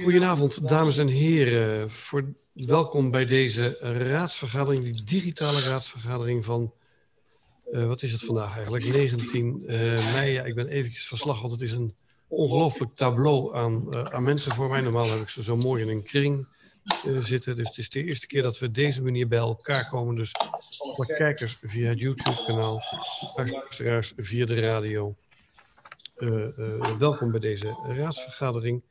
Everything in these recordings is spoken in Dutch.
Goedenavond, dames en heren. Welkom bij deze raadsvergadering, die digitale raadsvergadering van, uh, wat is het vandaag eigenlijk, 19 uh, mei. Ja, ik ben eventjes van slag, want het is een ongelooflijk tableau aan, uh, aan mensen voor mij. Normaal heb ik ze zo mooi in een kring zitten. Dus het is de eerste keer dat we deze manier bij elkaar komen. Dus alle kijkers via het YouTube-kanaal, luisteraars via de radio. welkom bij deze raadsvergadering.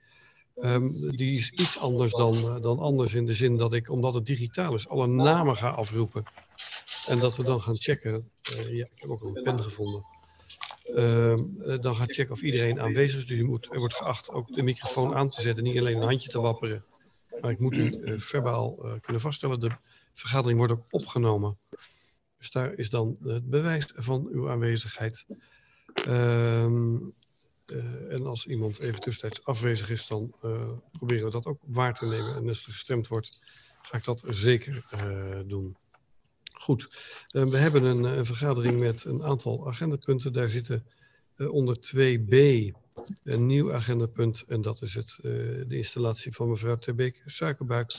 Um, die is iets anders dan, uh, dan anders in de zin dat ik, omdat het digitaal is, alle namen ga afroepen. En dat we dan gaan checken. Uh, ja, ik heb ook een pen gevonden. Uh, dan gaan checken of iedereen aanwezig is. Dus u moet, er wordt geacht ook de microfoon aan te zetten. Niet alleen een handje te wapperen. Maar ik moet u verbaal kunnen vaststellen. De vergadering wordt ook opgenomen. Dus daar is dan het bewijs van uw aanwezigheid. Ehm, uh, en als iemand even tussentijds afwezig is, dan uh, proberen we dat ook waar te nemen. En als er gestemd wordt, ga ik dat zeker uh, doen. Goed, we hebben een, een, vergadering met een aantal agendapunten. Daar zitten onder 2b een nieuw agendapunt. En dat is het, de installatie van mevrouw Terbeek Suikerbuik.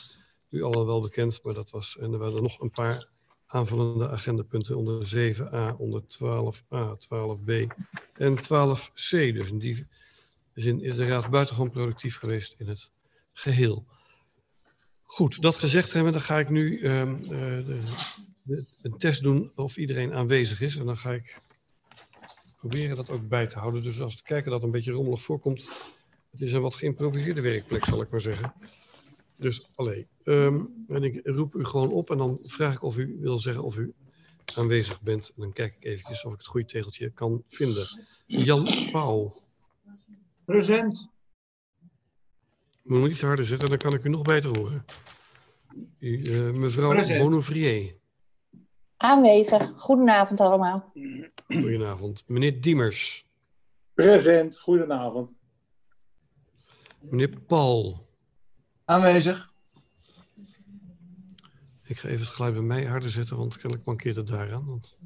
U allen wel bekend, maar dat was... En er waren nog een paar aanvullende agendapunten onder 7a, onder 12a, 12b en 12c. Dus in die zin is de Raad buitengewoon productief geweest in het geheel. Goed, dat gezegd hebben, dan ga ik nu um, uh, de, een test doen of iedereen aanwezig is. En dan ga ik proberen dat ook bij te houden. Dus als de kijker dat een beetje rommelig voorkomt, het is een wat geïmproviseerde werkplek, zal ik maar zeggen. Dus alleen. Um, en ik roep u gewoon op en dan vraag ik of u wil zeggen of u aanwezig bent. En dan kijk ik eventjes of ik het goede tegeltje kan vinden. Jan Pauw. Present. Moet iets harder zetten, dan kan ik u nog beter horen. U, uh, mevrouw Bonneuvrier. Aanwezig. Goedenavond allemaal. Goedenavond. Meneer Diemers. Present. Goedenavond. Meneer Paul. Aanwezig. Ik ga even het geluid bij mij harder zetten, want kennelijk mankeert het daaraan. Want...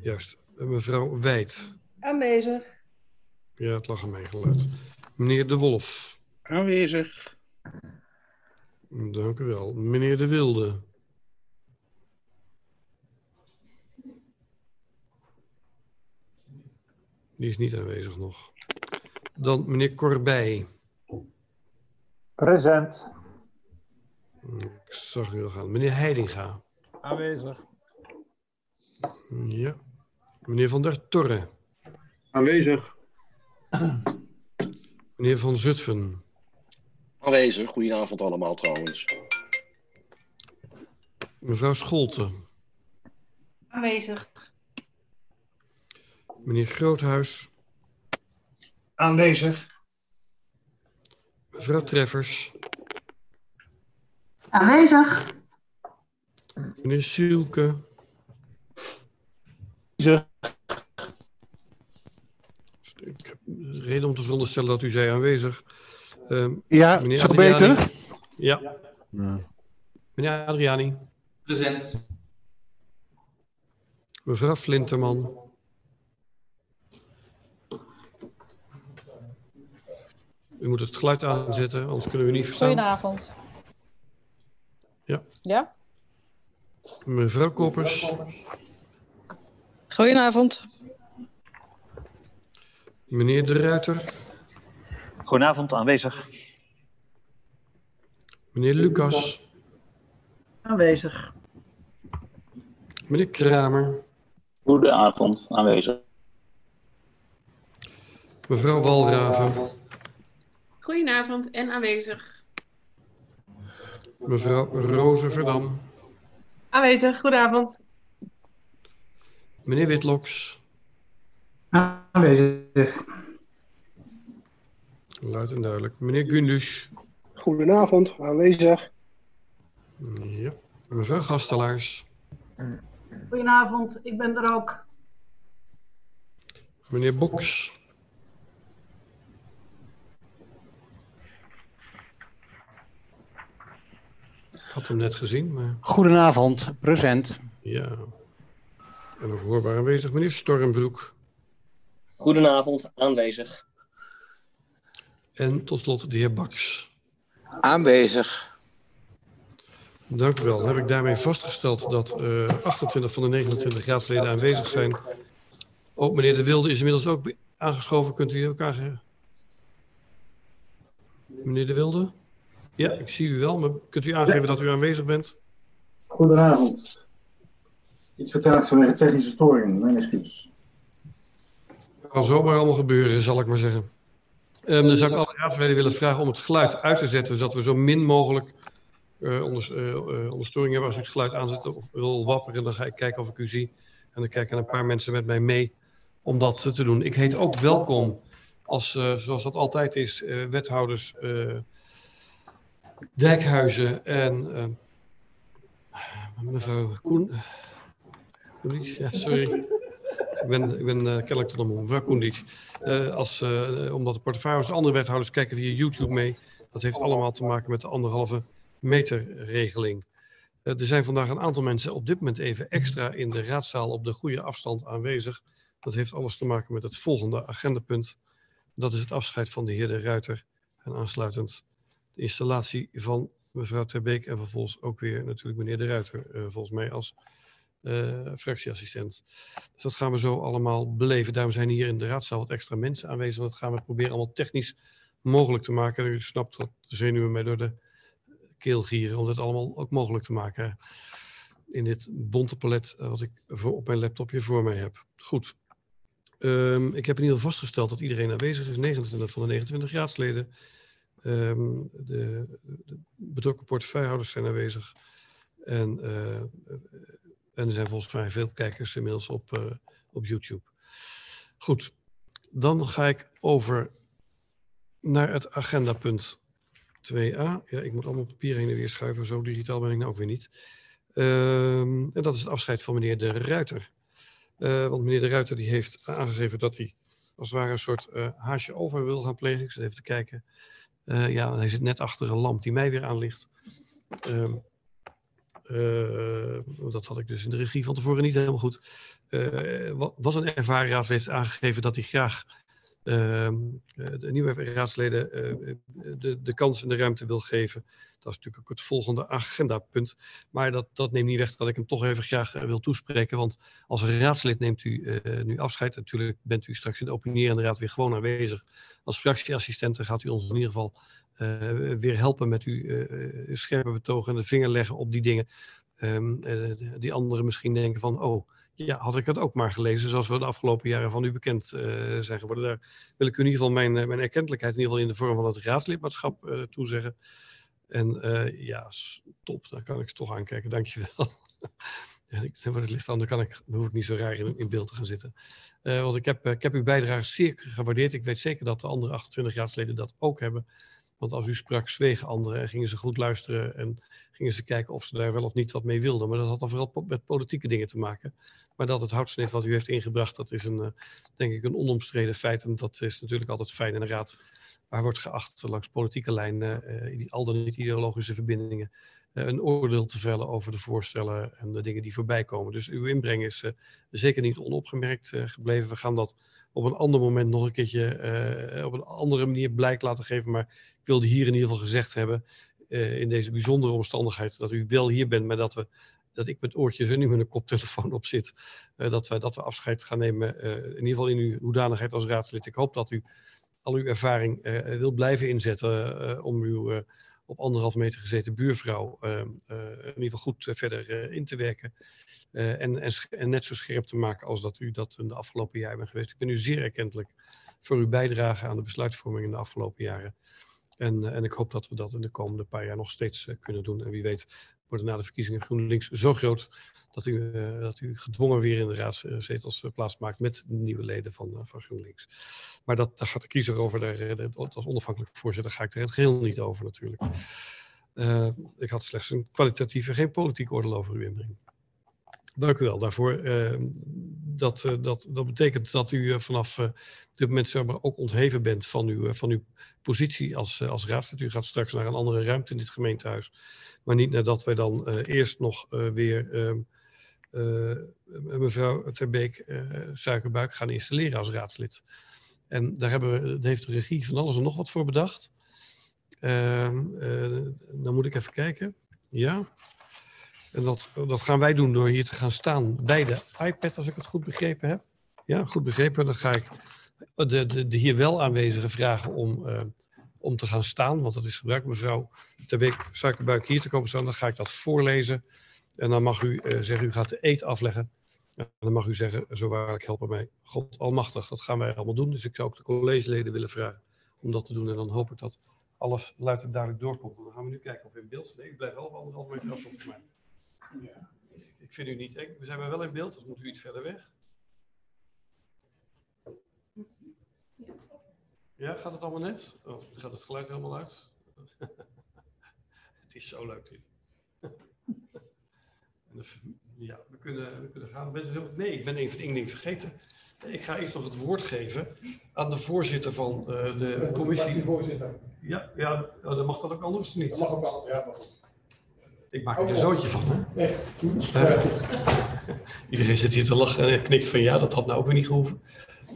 Juist. Mevrouw Wijd. Aanwezig. Ja, het lag aan mijn geluid. Meneer De Wolf. Aanwezig. Dank u wel. Meneer De Wilde. Die is niet aanwezig nog. Dan meneer Corbij. Present. Ik zag u al gaan. Meneer Heidinga. Aanwezig. Ja. Meneer Van der Torre. Aanwezig. Meneer Van Zutphen. Aanwezig. Goedenavond allemaal trouwens. Mevrouw Scholten. Aanwezig. Meneer Groothuis. Aanwezig. Mevrouw Treffers. Aanwezig. Meneer Sielke. Ik heb reden om te veronderstellen dat u zei aanwezig. Uh, Ja, is dat beter? Ja. Ja. Meneer Adriani. Present. Mevrouw Flinterman. U moet het geluid aanzetten, anders kunnen we niet verstaan. Goedenavond. Ja. Ja? Mevrouw Koppers. Goedenavond. Meneer De Ruiter. Goedenavond, aanwezig. Meneer Lucas. Aanwezig. Meneer Kramer. Goedenavond, aanwezig. Mevrouw Walraven. Goedenavond en aanwezig. Mevrouw Roze Verdam. Aanwezig, goedenavond. Meneer Witloks. Aanwezig. Luid en duidelijk. Meneer Gundush. Goedenavond, aanwezig. Ja. Mevrouw Gastelaars. Goedenavond, ik ben er ook. Meneer Boks. Had hem net gezien, maar... Goedenavond, present. Ja. En nog hoorbaar aanwezig, meneer Stormbroek. Goedenavond, aanwezig. En tot slot de heer Baks. Aanwezig. Dank u wel. Dan heb ik daarmee vastgesteld dat uh, 28 van de 29 raadsleden aanwezig zijn. Ook meneer De Wilde is inmiddels ook aangeschoven. Kunt u elkaar zeggen? Meneer De Wilde? Ja, ik zie u wel, maar kunt u aangeven ja. dat u aanwezig bent? Goedenavond. Iets vertraagd vanwege technische storingen, mijn excuus. Kan zomaar allemaal gebeuren, zal ik maar zeggen. Um, dan zou ik alle raadsleden willen vragen om het geluid uit te zetten, zodat we zo min mogelijk uh, onder, uh, onderstoring hebben. Als u het geluid aanzet of wil wapperen, dan ga ik kijken of ik u zie. En dan kijken een paar mensen met mij mee om dat te doen. Ik heet ook welkom, als, uh, zoals dat altijd is, wethouders Dijkhuizen en mevrouw Koen. Ja, sorry. Ik ben, ik ben uh, kennelijk de moe. Mevrouw Koendies. Uh, als, omdat de portefeuilles, andere wethouders kijken via YouTube mee. Dat heeft allemaal te maken met de anderhalve meter regeling. er zijn vandaag een aantal mensen op dit moment even extra in de raadzaal op de goede afstand aanwezig. Dat heeft alles te maken met het volgende agendapunt. Dat is het afscheid van de heer De Ruiter. En aansluitend de installatie van mevrouw Terbeek. En vervolgens ook weer natuurlijk meneer De Ruiter. volgens mij als uh, fractieassistent. Dus dat gaan we zo allemaal beleven. Daarom zijn hier in de raadzaal wat extra mensen aanwezig. Dat gaan we proberen allemaal technisch mogelijk te maken. En u snapt dat de zenuwen mij door de keel gieren om dat allemaal ook mogelijk te maken. In dit bonte palet wat ik voor op mijn laptopje voor mij heb. Goed. Um, ik heb in ieder geval vastgesteld dat iedereen aanwezig is. 29 van de 29 raadsleden. Um, de, betrokken portefeuillehouders zijn aanwezig. En uh, en er zijn volgens mij veel kijkers inmiddels op, uh, op YouTube. Goed, dan ga ik over naar het agendapunt 2a. Ja, ik moet allemaal papier heen en weer schuiven, zo digitaal ben ik nou ook weer niet. Um, en dat is het afscheid van meneer De Ruiter. Uh, want meneer De Ruiter die heeft aangegeven dat hij als het ware een soort haasje over wil gaan plegen. Ik zit even te kijken. Ja, hij zit net achter een lamp die mij weer aanligt. Um, uh, dat had ik dus in de regie van tevoren niet helemaal goed. Uh, was een raadslid heeft aangegeven dat hij graag de nieuwe raadsleden de, de kans en de ruimte wil geven. Dat is natuurlijk ook het volgende agendapunt. Maar dat, dat neemt niet weg dat ik hem toch even graag wil toespreken. Want als raadslid neemt u nu afscheid. Natuurlijk bent u straks in de opinierende raad weer gewoon aanwezig. Als fractieassistenten gaat u ons in ieder geval weer helpen met uw scherpe betogen en de vinger leggen op die dingen. Uh, die anderen misschien denken van, oh, ja, had ik het ook maar gelezen, zoals we de afgelopen jaren van u bekend zijn geworden. Daar wil ik u in ieder geval mijn, mijn erkentelijkheid, in ieder geval in de vorm van het raadslidmaatschap toezeggen. En ja, top, daar kan ik toch aankijken, dankjewel. ik, wat het ligt aan, dan, kan ik, hoef ik niet zo raar in, in beeld te gaan zitten. want ik heb, ik heb uw bijdrage zeer gewaardeerd. Ik weet zeker dat de andere 28 raadsleden dat ook hebben. Want als u sprak, zwegen anderen en gingen ze goed luisteren en gingen ze kijken of ze daar wel of niet wat mee wilden. Maar dat had dan vooral met politieke dingen te maken. Maar dat het houtsnit wat u heeft ingebracht, dat is een, denk ik een onomstreden feit. En dat is natuurlijk altijd fijn in de raad. Waar wordt geacht langs politieke lijnen, die al dan niet ideologische verbindingen, een oordeel te vellen over de voorstellen en de dingen die voorbij komen. Dus uw inbreng is zeker niet onopgemerkt gebleven. We gaan dat op een ander moment nog een keertje uh, op een andere manier blijk laten geven. Maar ik wilde hier in ieder geval gezegd hebben, uh, in deze bijzondere omstandigheid, dat u wel hier bent, maar dat, we, dat ik met oortjes en nu met een koptelefoon op zit, uh, dat, we, dat we afscheid gaan nemen, in ieder geval in uw hoedanigheid als raadslid. Ik hoop dat u al uw ervaring wil blijven inzetten om uw op anderhalf meter gezeten buurvrouw in ieder geval goed verder in te werken. En, en, en, net zo scherp te maken als dat u dat in de afgelopen jaren bent geweest. Ik ben u zeer erkentelijk voor uw bijdrage aan de besluitvorming in de afgelopen jaren. En, en ik hoop dat we dat in de komende paar jaar nog steeds kunnen doen. En wie weet worden na de verkiezingen GroenLinks zo groot dat u, dat u gedwongen weer in de raadszetels plaatsmaakt met nieuwe leden van, van GroenLinks. Maar dat, daar gaat de kiezer over. Daar, als onafhankelijk voorzitter ga ik er het geheel niet over natuurlijk. ik had slechts een kwalitatieve, geen politiek oordeel over uw inbreng. Dank u wel daarvoor. Uh, dat, uh, dat, dat betekent dat u uh, vanaf dit moment zeg maar, ook ontheven bent van uw, van uw positie als, als raadslid. U gaat straks naar een andere ruimte in dit gemeentehuis. Maar niet nadat wij dan eerst nog weer ehm, mevrouw Terbeek Suikerbuik gaan installeren als raadslid. En daar hebben we, heeft de regie van alles en nog wat voor bedacht. Ehm, eh, dan moet ik even kijken. Ja. En dat, dat gaan wij doen door hier te gaan staan bij de iPad, als ik het goed begrepen heb. Ja, goed begrepen. Dan ga ik de, de, de hier wel aanwezigen vragen om, uh, om te gaan staan. Want dat is gebruik, mevrouw Terbeek Suikerbuik hier te komen staan. Dan ga ik dat voorlezen. En dan mag u uh, zeggen, u gaat de eet afleggen. En dan mag u zeggen, zo waarlijk helpen mij God almachtig. Dat gaan wij allemaal doen. Dus ik zou ook de collegeleden willen vragen om dat te doen. En dan hoop ik dat alles luid en duidelijk doorkomt. En dan gaan we nu kijken of in beeld. Nee, ik blijf wel anderhalf meter afstand van mij. Ja. Ik vind u niet. We zijn wel in beeld, dus moet u iets verder weg. Ja, gaat het allemaal net? Oh, gaat het geluid helemaal uit? het is zo leuk dit. ja, we kunnen, we kunnen gaan. Nee, ik ben even één ding vergeten. Ik ga eerst nog het woord geven aan de voorzitter van uh, de commissie. Ja, ja, dan mag dat ook anders niet. Dat mag ook wel, ja. Mag ik maak er een zootje van. Hè? Uh, iedereen zit hier te lachen en knikt van ja, dat had nou ook weer niet gehoeven.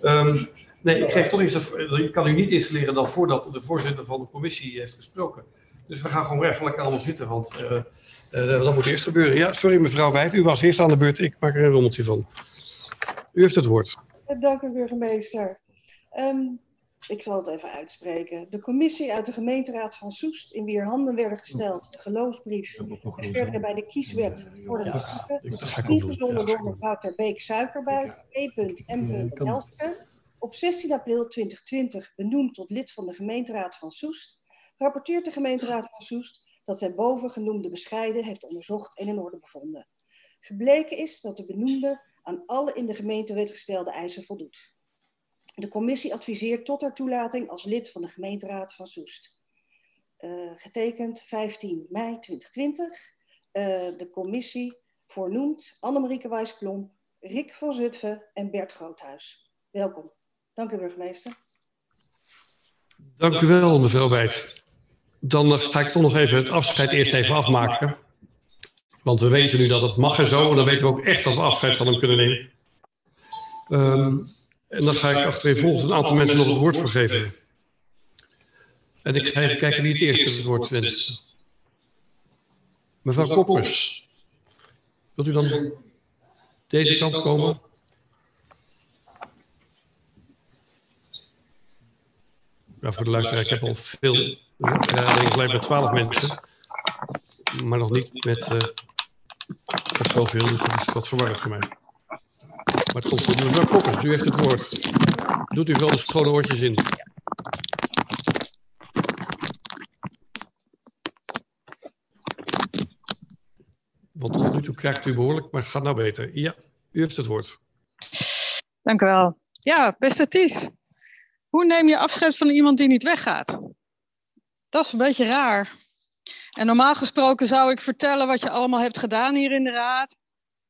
Um, nee, ik geef toch eens, ik kan u niet installeren dan voordat de voorzitter van de commissie heeft gesproken. Dus we gaan gewoon even lekker allemaal zitten, want uh, uh, dat moet eerst gebeuren. Ja, sorry mevrouw Wijd, u was eerst aan de beurt, ik maak er een rommeltje van. U heeft het woord. Dank u burgemeester. Um, ik zal het even uitspreken. De commissie uit de gemeenteraad van Soest, in wier handen werden gesteld de geloofsbrief en verder bij de kieswet voor de districten, ingezonden door mevrouw Ter Beek Suikerbuik, E.M. Elfke, op 16 april 2020 benoemd tot lid van de gemeenteraad van Soest, rapporteert de gemeenteraad van Soest dat zij bovengenoemde bescheiden heeft onderzocht en in orde bevonden. Gebleken is dat de benoemde aan alle in de gemeentewet gestelde eisen voldoet. De commissie adviseert tot haar toelating als lid van de gemeenteraad van Soest. Uh, getekend 15 mei 2020. Uh, de commissie voornoemt Annemarieke Wijsplom, Rick van Zutphen en Bert Groothuis. Welkom. Dank u, burgemeester. Dank u wel, mevrouw Wijd. Dan ga ik toch nog even het afscheid eerst even afmaken. Want we weten nu dat het mag en zo, en dan weten we ook echt dat we afscheid van hem kunnen nemen. Um, en dan ga ik achtereenvolgens een aantal mensen nog het woord voor geven. En ik ga even kijken wie het eerste het woord wenst. Mevrouw Koppers, wilt u dan deze kant komen? Ja, voor de luisteraar, ik heb al veel vergaderingen gelijk met twaalf mensen. Maar nog niet met, uh, met zoveel, dus dat is wat verwarrend voor mij. Maar het komt goed. Mevrouw u heeft het woord. Doet u wel de schone oortjes in. Want tot nu toe krijgt u behoorlijk, maar gaat nou beter. Ja, u heeft het woord. Dank u wel. Ja, beste Ties. Hoe neem je afscheid van iemand die niet weggaat? Dat is een beetje raar. En normaal gesproken zou ik vertellen wat je allemaal hebt gedaan hier in de raad.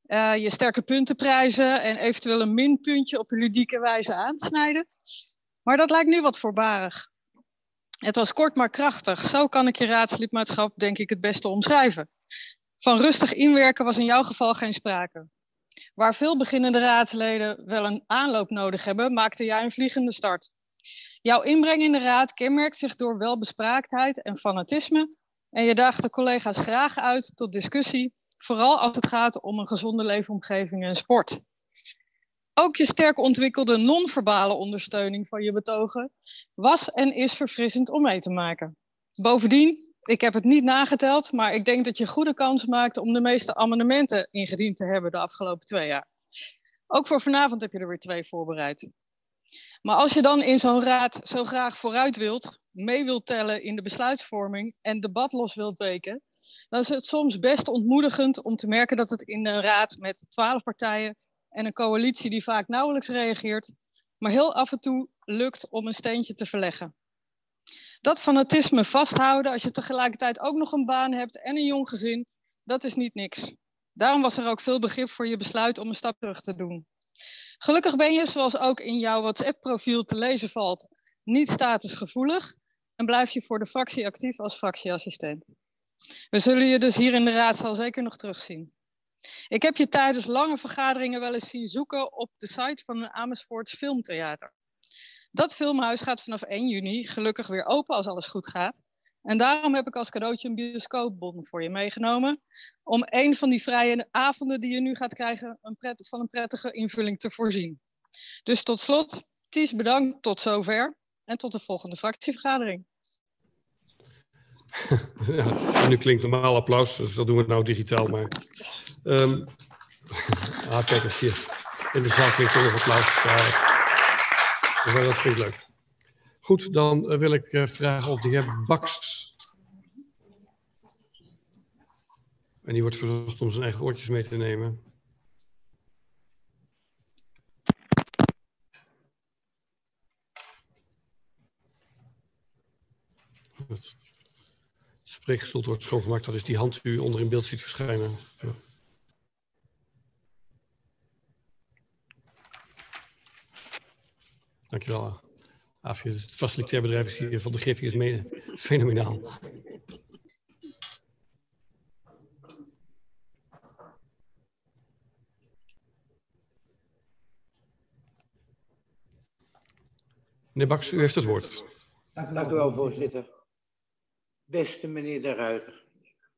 Uh, je sterke punten prijzen en eventueel een minpuntje op een ludieke wijze aansnijden. Maar dat lijkt nu wat voorbarig. Het was kort maar krachtig. Zo kan ik je raadslidmaatschap denk ik het beste omschrijven. Van rustig inwerken was in jouw geval geen sprake. Waar veel beginnende raadsleden wel een aanloop nodig hebben, maakte jij een vliegende start. Jouw inbreng in de raad kenmerkt zich door welbespraaktheid en fanatisme. En je daagt de collega's graag uit tot discussie Vooral als het gaat om een gezonde leefomgeving en sport. Ook je sterk ontwikkelde non-verbale ondersteuning van je betogen was en is verfrissend om mee te maken. Bovendien, ik heb het niet nageteld, maar ik denk dat je goede kans maakte om de meeste amendementen ingediend te hebben de afgelopen twee jaar. Ook voor vanavond heb je er weer twee voorbereid. Maar als je dan in zo'n raad zo graag vooruit wilt, mee wilt tellen in de besluitvorming en debat los wilt weken, dan is het soms best ontmoedigend om te merken dat het in een raad met twaalf partijen en een coalitie die vaak nauwelijks reageert, maar heel af en toe lukt om een steentje te verleggen. Dat fanatisme vasthouden als je tegelijkertijd ook nog een baan hebt en een jong gezin, dat is niet niks. Daarom was er ook veel begrip voor je besluit om een stap terug te doen. Gelukkig ben je, zoals ook in jouw WhatsApp-profiel te lezen valt, niet statusgevoelig en blijf je voor de fractie actief als fractieassistent. We zullen je dus hier in de raadzaal zeker nog terugzien. Ik heb je tijdens lange vergaderingen wel eens zien zoeken op de site van een Amersfoorts filmtheater. Dat filmhuis gaat vanaf 1 juni gelukkig weer open als alles goed gaat. En daarom heb ik als cadeautje een bioscoopbon voor je meegenomen. Om een van die vrije avonden die je nu gaat krijgen een pret, van een prettige invulling te voorzien. Dus tot slot, Ties bedankt tot zover. En tot de volgende fractievergadering. Ja, nu klinkt normaal applaus, dus dat doen we nou digitaal. Maar, um, ah, kijk eens hier. In de zaal klinkt toch nog applaus. Dat vind ik leuk. Goed, dan uh, wil ik uh, vragen of de heer Baks. En die wordt verzocht om zijn eigen oortjes mee te nemen. Spreekgestoelte wordt schoongemaakt. Dat is die hand die u onder in beeld ziet verschijnen. Ja. Dankjewel. Afje, het facilitair bedrijf is hier van de Griffie is mede fenomenaal. Meneer Baks, u heeft het woord. Dank u wel, voorzitter. Beste meneer De Ruiter,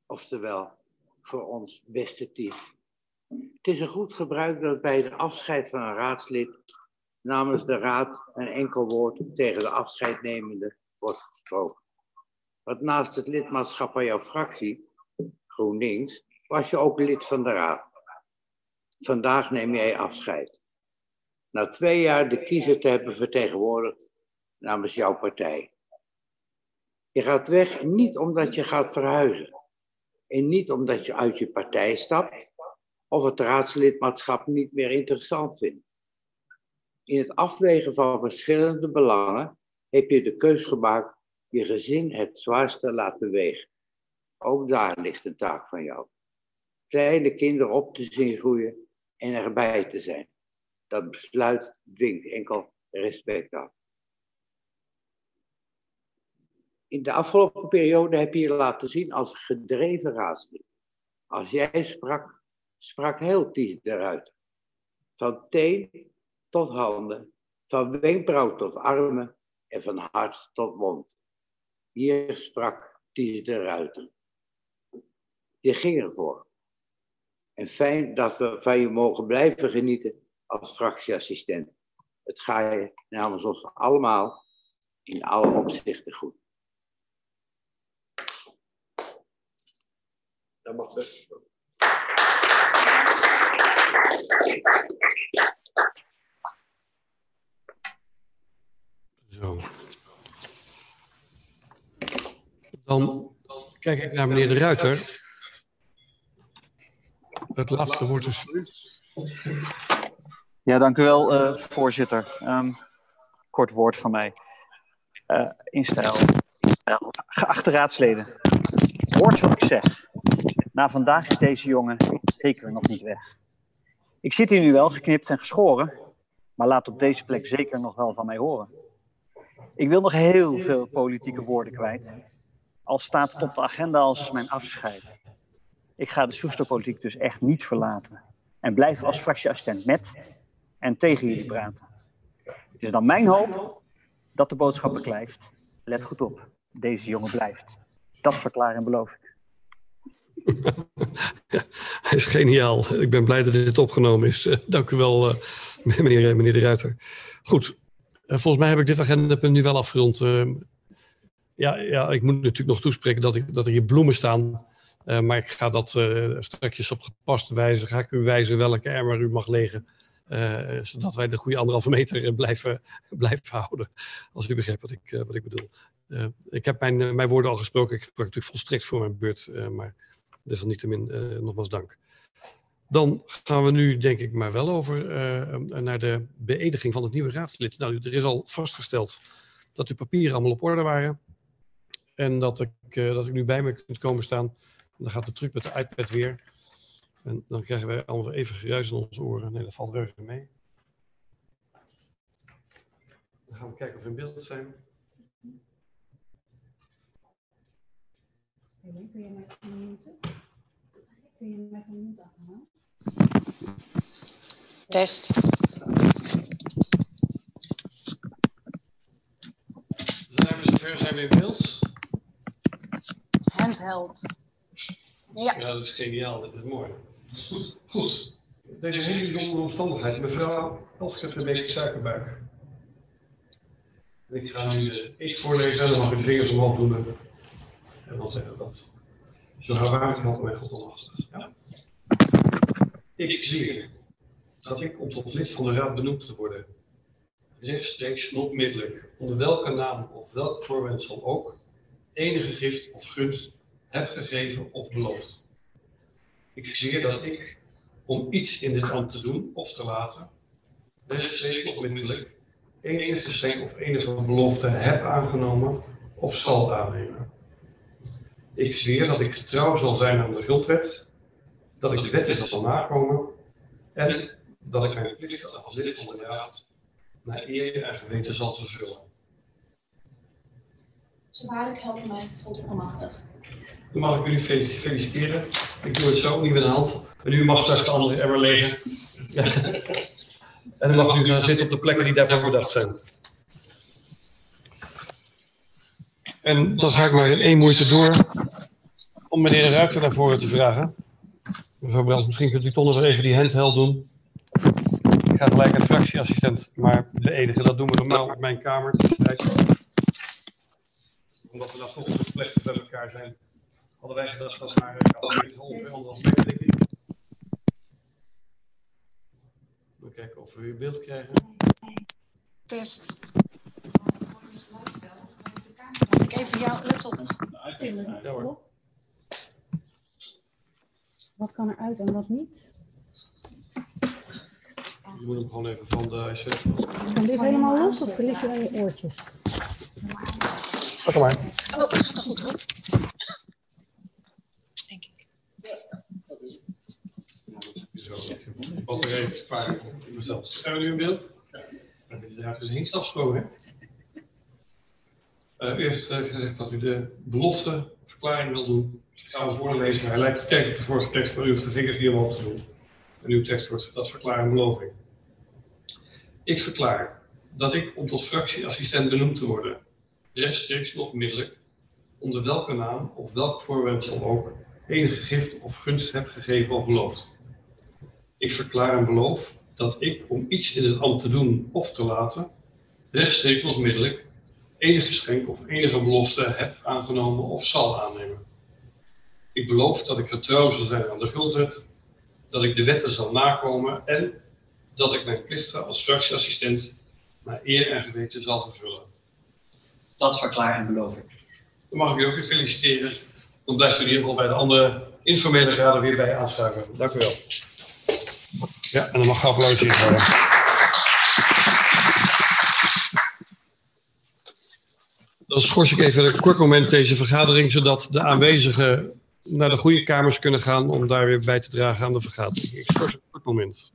oftewel voor ons beste team. Het is een goed gebruik dat bij de afscheid van een raadslid namens de raad een enkel woord tegen de afscheidnemende wordt gesproken. Want naast het lidmaatschap van jouw fractie, GroenLinks, was je ook lid van de raad. Vandaag neem jij afscheid. Na twee jaar de kiezer te hebben vertegenwoordigd namens jouw partij. Je gaat weg niet omdat je gaat verhuizen. En niet omdat je uit je partij stapt of het raadslidmaatschap niet meer interessant vindt. In het afwegen van verschillende belangen heb je de keus gemaakt je gezin het zwaarste laten wegen. Ook daar ligt een taak van jou. Kleine kinderen op te zien groeien en erbij te zijn. Dat besluit dwingt enkel respect af. In de afgelopen periode heb je je laten zien als gedreven raadslid. Als jij sprak, sprak heel Ties eruit. Van teen tot handen, van wenkbrauw tot armen en van hart tot mond. Hier sprak Ties de Ruiter. Je ging ervoor. En fijn dat we van je mogen blijven genieten als fractieassistent. Het ga je namens ons allemaal in alle opzichten goed. Dat mag best. Zo. Dan kijk ik naar meneer De Ruiter. Het laatste woord is voor u. Ja, dank u wel, uh, voorzitter. Um, kort woord van mij. Uh, in stijl. Geachte raadsleden, hoort wat ik zeg. Na vandaag is deze jongen zeker nog niet weg. Ik zit hier nu wel geknipt en geschoren, maar laat op deze plek zeker nog wel van mij horen. Ik wil nog heel veel politieke woorden kwijt. Al staat het op de agenda als mijn afscheid. Ik ga de Soesterpolitiek dus echt niet verlaten. En blijf als fractieassistent met en tegen jullie praten. Het is dan mijn hoop dat de boodschap beklijft. Let goed op, deze jongen blijft. Dat verklaar en beloof ik. Hij is geniaal. Ik ben blij dat dit opgenomen is. Uh, dank u wel, uh, meneer, meneer De Ruiter. Goed, volgens mij heb ik dit agendapunt nu wel afgerond. ja, ja, ik moet natuurlijk nog toespreken dat, ik, dat er hier bloemen staan. maar ik ga dat straks op gepaste wijze, ga ik u wijzen welke emmer u mag legen. zodat wij de goede anderhalve meter blijven, blijven houden. Als u begrijpt wat ik, wat ik bedoel. ik heb mijn, mijn woorden al gesproken. Ik sprak natuurlijk volstrekt voor mijn beurt. maar desalniettemin uh, nogmaals dank. Dan gaan we nu, denk ik, maar wel over uh, naar de beëdiging van het nieuwe raadslid. Nou, er is al vastgesteld dat uw papieren allemaal op orde waren. En dat ik, uh, dat ik nu bij me kunt komen staan. Dan gaat de truc met de iPad weer. En dan krijgen wij allemaal even geruis in onze oren. Nee, dat valt reuze mee. Dan gaan we kijken of we in beeld zijn. Kun je van minuten? Kun je mij van minuten afhalen? Test. zover zijn we in beeld. Handheld. Ja. Ja, dat is geniaal. Dat is mooi. Goed. Goed. Deze hele bijzondere omstandigheid. Mevrouw Elske de Beek suikerbuik. Ik ga nu de eet voorlezen en dan mag u de vingers omhoog doen. En dan zeggen we dat. Zo waarheid helpt mij God. Ja? Ik zweer dat ik om tot lid van de raad benoemd te worden, rechtstreeks en onmiddellijk, onder welke naam of welk voorwendsel ook, enige gift of gunst heb gegeven of beloofd. Ik zweer dat ik, om iets in dit ambt te doen of te laten, rechtstreeks onmiddellijk, enige geschenk of enige belofte heb aangenomen of zal aannemen. Ik zweer dat ik getrouw zal zijn aan de grondwet, dat ik de wetten zal nakomen en dat ik mijn plicht als lid van de raad naar eer en geweten zal vervullen. Zo waarlijk helpt mij God almachtig. Dan mag ik jullie fel- feliciteren. Ik doe het zo, niet met de hand. En u mag straks de andere emmer legen. en dan mag u gaan zitten op de plekken die daarvoor bedacht zijn. En dan ga ik maar in één moeite door om meneer de Ruiter naar voren te vragen. Mevrouw Brandt, misschien kunt u toch nog even die handheld doen. Ik ga gelijk de fractieassistent, maar de enige, dat doen we normaal op mijn kamer. Omdat we dan toch op plek bij elkaar zijn, hadden wij gedacht dat maar ongeveer anderhalf meter. We kijken of we weer beeld krijgen. Test. Mag ik even jou let op? Ja hoor. Wat kan eruit en wat niet? Je moet hem gewoon even van de... Als je... Kan dit helemaal los of verlies je dan je oortjes? Pak hem maar. Oh, gaat toch goed hoor. Batterij sparen voor mezelf. Zijn we nu in beeld? Ja. Inderdaad, is hinst afgesproken, hè? U heeft eh, gezegd dat u de belofte, verklaring wil doen. Ik ga hem voorlezen. Hij lijkt sterk op de vorige tekst, maar u hoeft de vingers niet omhoog te doen. En uw tekst wordt, dat verklaring beloving. Ik verklaar dat ik, om tot fractieassistent benoemd te worden, rechtstreeks nog onmiddellijk, onder welke naam of welk voorwendsel ook, enige gift of gunst heb gegeven of beloofd. Ik verklaar en beloof dat ik, om iets in het ambt te doen of te laten, rechtstreeks nog onmiddellijk, enig geschenk of enige belofte heb aangenomen of zal aannemen. Ik beloof dat ik getrouw zal zijn aan de grondwet, dat ik de wetten zal nakomen en dat ik mijn plichten als fractieassistent naar eer en geweten zal vervullen. Dat verklaar en beloof ik. Dan mag ik u ook weer feliciteren. Dan blijft u in ieder geval bij de andere informele raden weer bij aanschuiven. Dank u wel. Ja, en dan mag geapplaudiseerd worden. Dan schors ik even een kort moment deze vergadering, zodat de aanwezigen naar de goede kamers kunnen gaan om daar weer bij te dragen aan de vergadering. Ik schors een kort moment.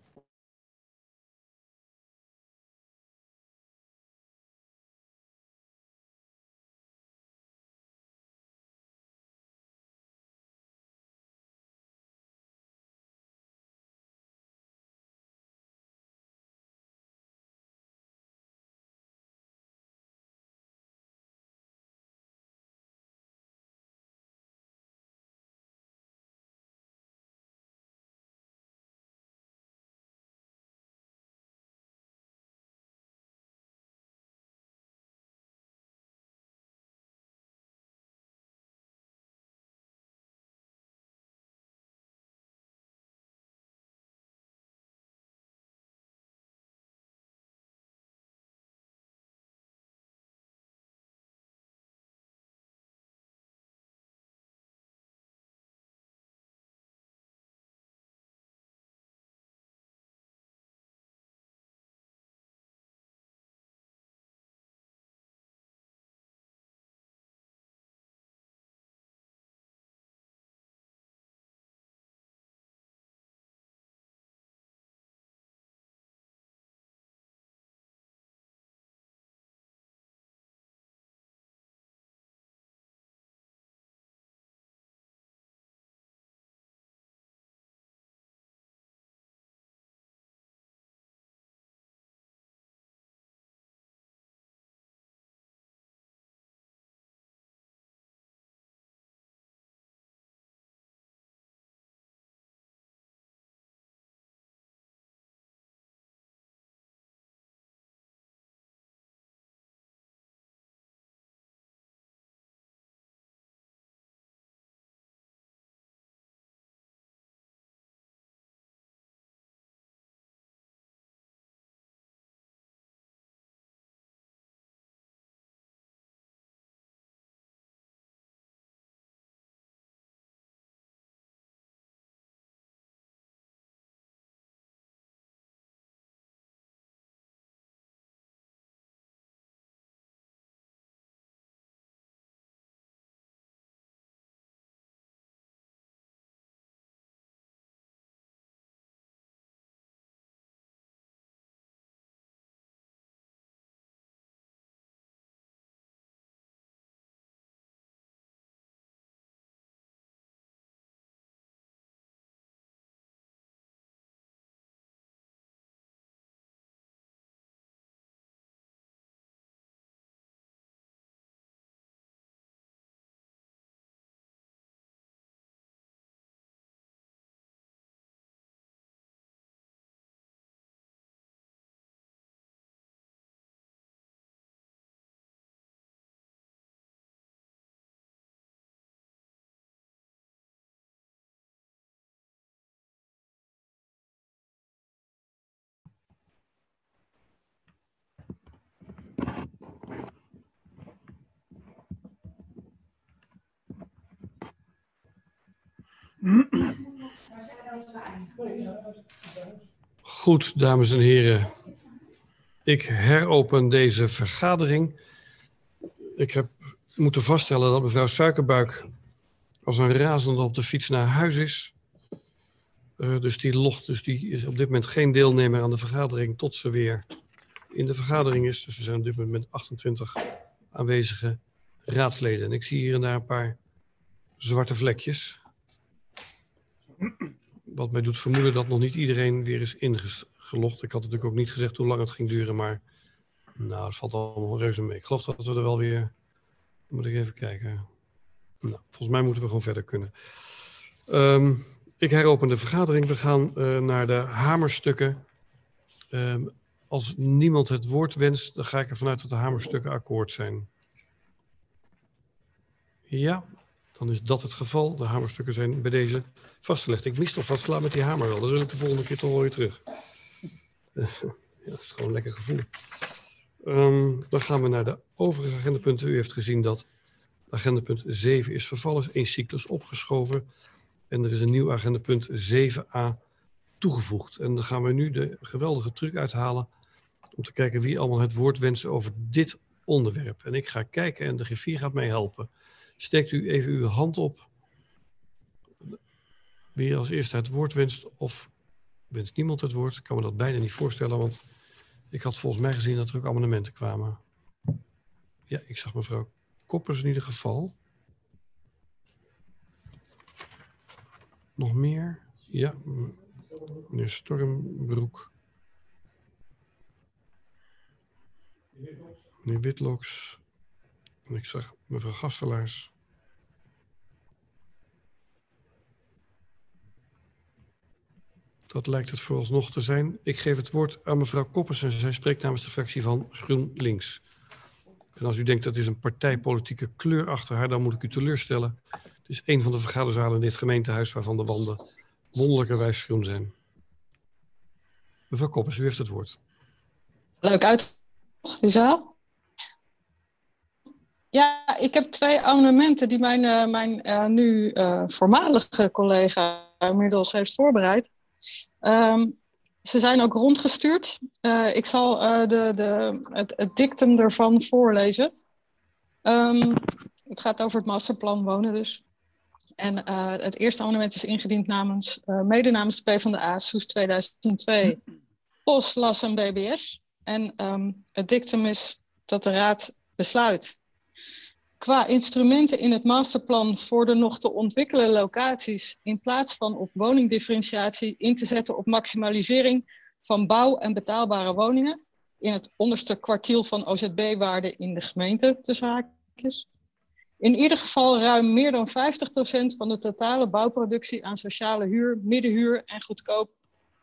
Goed, dames en heren. Ik heropen deze vergadering. Ik heb moeten vaststellen dat mevrouw Suikerbuik als een razende op de fiets naar huis is. Uh, dus, die logt, dus die is op dit moment geen deelnemer aan de vergadering tot ze weer in de vergadering is. Dus we zijn op dit moment met 28 aanwezige raadsleden. En ik zie hier en daar een paar zwarte vlekjes. Wat mij doet vermoeden dat nog niet iedereen weer is ingelogd. Ik had natuurlijk ook niet gezegd hoe lang het ging duren, maar nou, het valt allemaal reuze mee. Ik geloof dat we er wel weer... Moet ik even kijken. Nou, volgens mij moeten we gewoon verder kunnen. Um, ik heropen de vergadering. We gaan uh, naar de hamerstukken. Um, als niemand het woord wenst, dan ga ik ervan uit dat de hamerstukken akkoord zijn. Ja, dan is dat het geval. De hamerstukken zijn bij deze vastgelegd. Ik mis toch wat slaan met die hamer wel. Dat wil ik de volgende keer toch wel weer terug. ja, dat is gewoon een lekker gevoel. Um, dan gaan we naar de overige agendapunten. U heeft gezien dat agendapunt 7 is vervallen, één cyclus opgeschoven. En er is een nieuw agendapunt 7a toegevoegd. En dan gaan we nu de geweldige truc uithalen om te kijken wie allemaal het woord wensen over dit onderwerp. En ik ga kijken en de griffier gaat mij helpen. Steekt u even uw hand op. Wie als eerste het woord wenst of wenst niemand het woord. Ik kan me dat bijna niet voorstellen, want ik had volgens mij gezien dat er ook amendementen kwamen. Ja, ik zag mevrouw Koppers in ieder geval. Nog meer? Ja, meneer Stormbroek. Meneer Witloks. En ik zag mevrouw Gastelaars. Dat lijkt het vooralsnog te zijn. Ik geef het woord aan mevrouw Koppers en zij spreekt namens de fractie van GroenLinks. En als u denkt dat is een partijpolitieke kleur achter haar, dan moet ik u teleurstellen. Het is een van de vergaderzalen in dit gemeentehuis waarvan de wanden wonderlijkerwijs groen zijn. Mevrouw Koppers, u heeft het woord. Leuk uit, die zaal. Ja, ik heb twee amendementen die mijn, uh, mijn uh, nu uh, voormalige collega inmiddels heeft voorbereid. Um, ze zijn ook rondgestuurd. Uh, ik zal uh, de, de, het, dictum ervan voorlezen. Um, het gaat over het masterplan wonen dus. En uh, het eerste amendement is ingediend namens, mede namens de PvdA, SOES 2002, POS, LAS en BBS. En um, het dictum is dat de Raad besluit qua instrumenten in het masterplan voor de nog te ontwikkelen locaties, in plaats van op woningdifferentiatie in te zetten op maximalisering van bouw- en betaalbare woningen in het onderste kwartiel van OZB-waarde in de gemeente, tussen haakjes. In ieder geval ruim meer dan 50% van de totale bouwproductie aan sociale huur, middenhuur en goedkoop,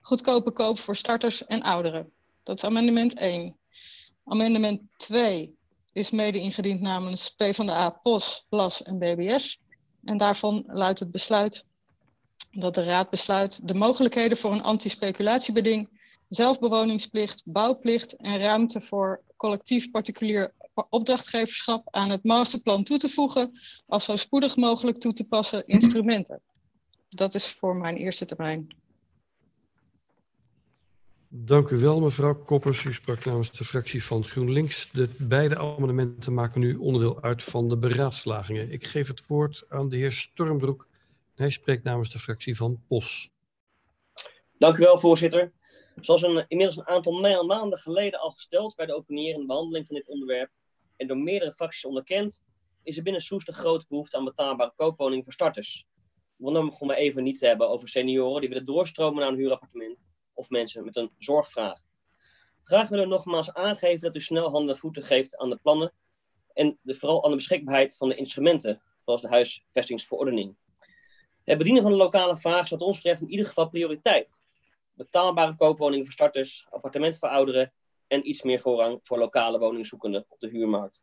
goedkope koop voor starters en ouderen. Dat is amendement 1. Amendement 2 is mede ingediend namens PvdA, POS, LAS en BBS. En daarvan luidt het besluit dat de Raad besluit de mogelijkheden voor een anti-speculatiebeding, zelfbewoningsplicht, bouwplicht en ruimte voor collectief particulier opdrachtgeverschap aan het masterplan toe te voegen, als zo spoedig mogelijk toe te passen instrumenten. Dat is voor mijn eerste termijn. Dank u wel, mevrouw Koppers. U sprak namens de fractie van GroenLinks. De beide amendementen maken nu onderdeel uit van de beraadslagingen. Ik geef het woord aan de heer Stormbroek. Hij spreekt namens de fractie van POS. Dank u wel, voorzitter. Zoals een, inmiddels een aantal ma maanden geleden al gesteld bij de openierende behandeling van dit onderwerp en door meerdere fracties onderkend, is er binnen Soest een grote behoefte aan betaalbare koopwoningen voor starters. We gewoon maar even niet te hebben over senioren die willen doorstromen naar een huurappartement of mensen met een zorgvraag. Graag willen we nogmaals aangeven dat u snel handen en voeten geeft aan de plannen en de, vooral aan de beschikbaarheid van de instrumenten, zoals de huisvestingsverordening. Het bedienen van de lokale vraag is wat ons betreft in ieder geval prioriteit. Betaalbare koopwoningen voor starters, appartementen voor ouderen en iets meer voorrang voor lokale woningzoekenden op de huurmarkt.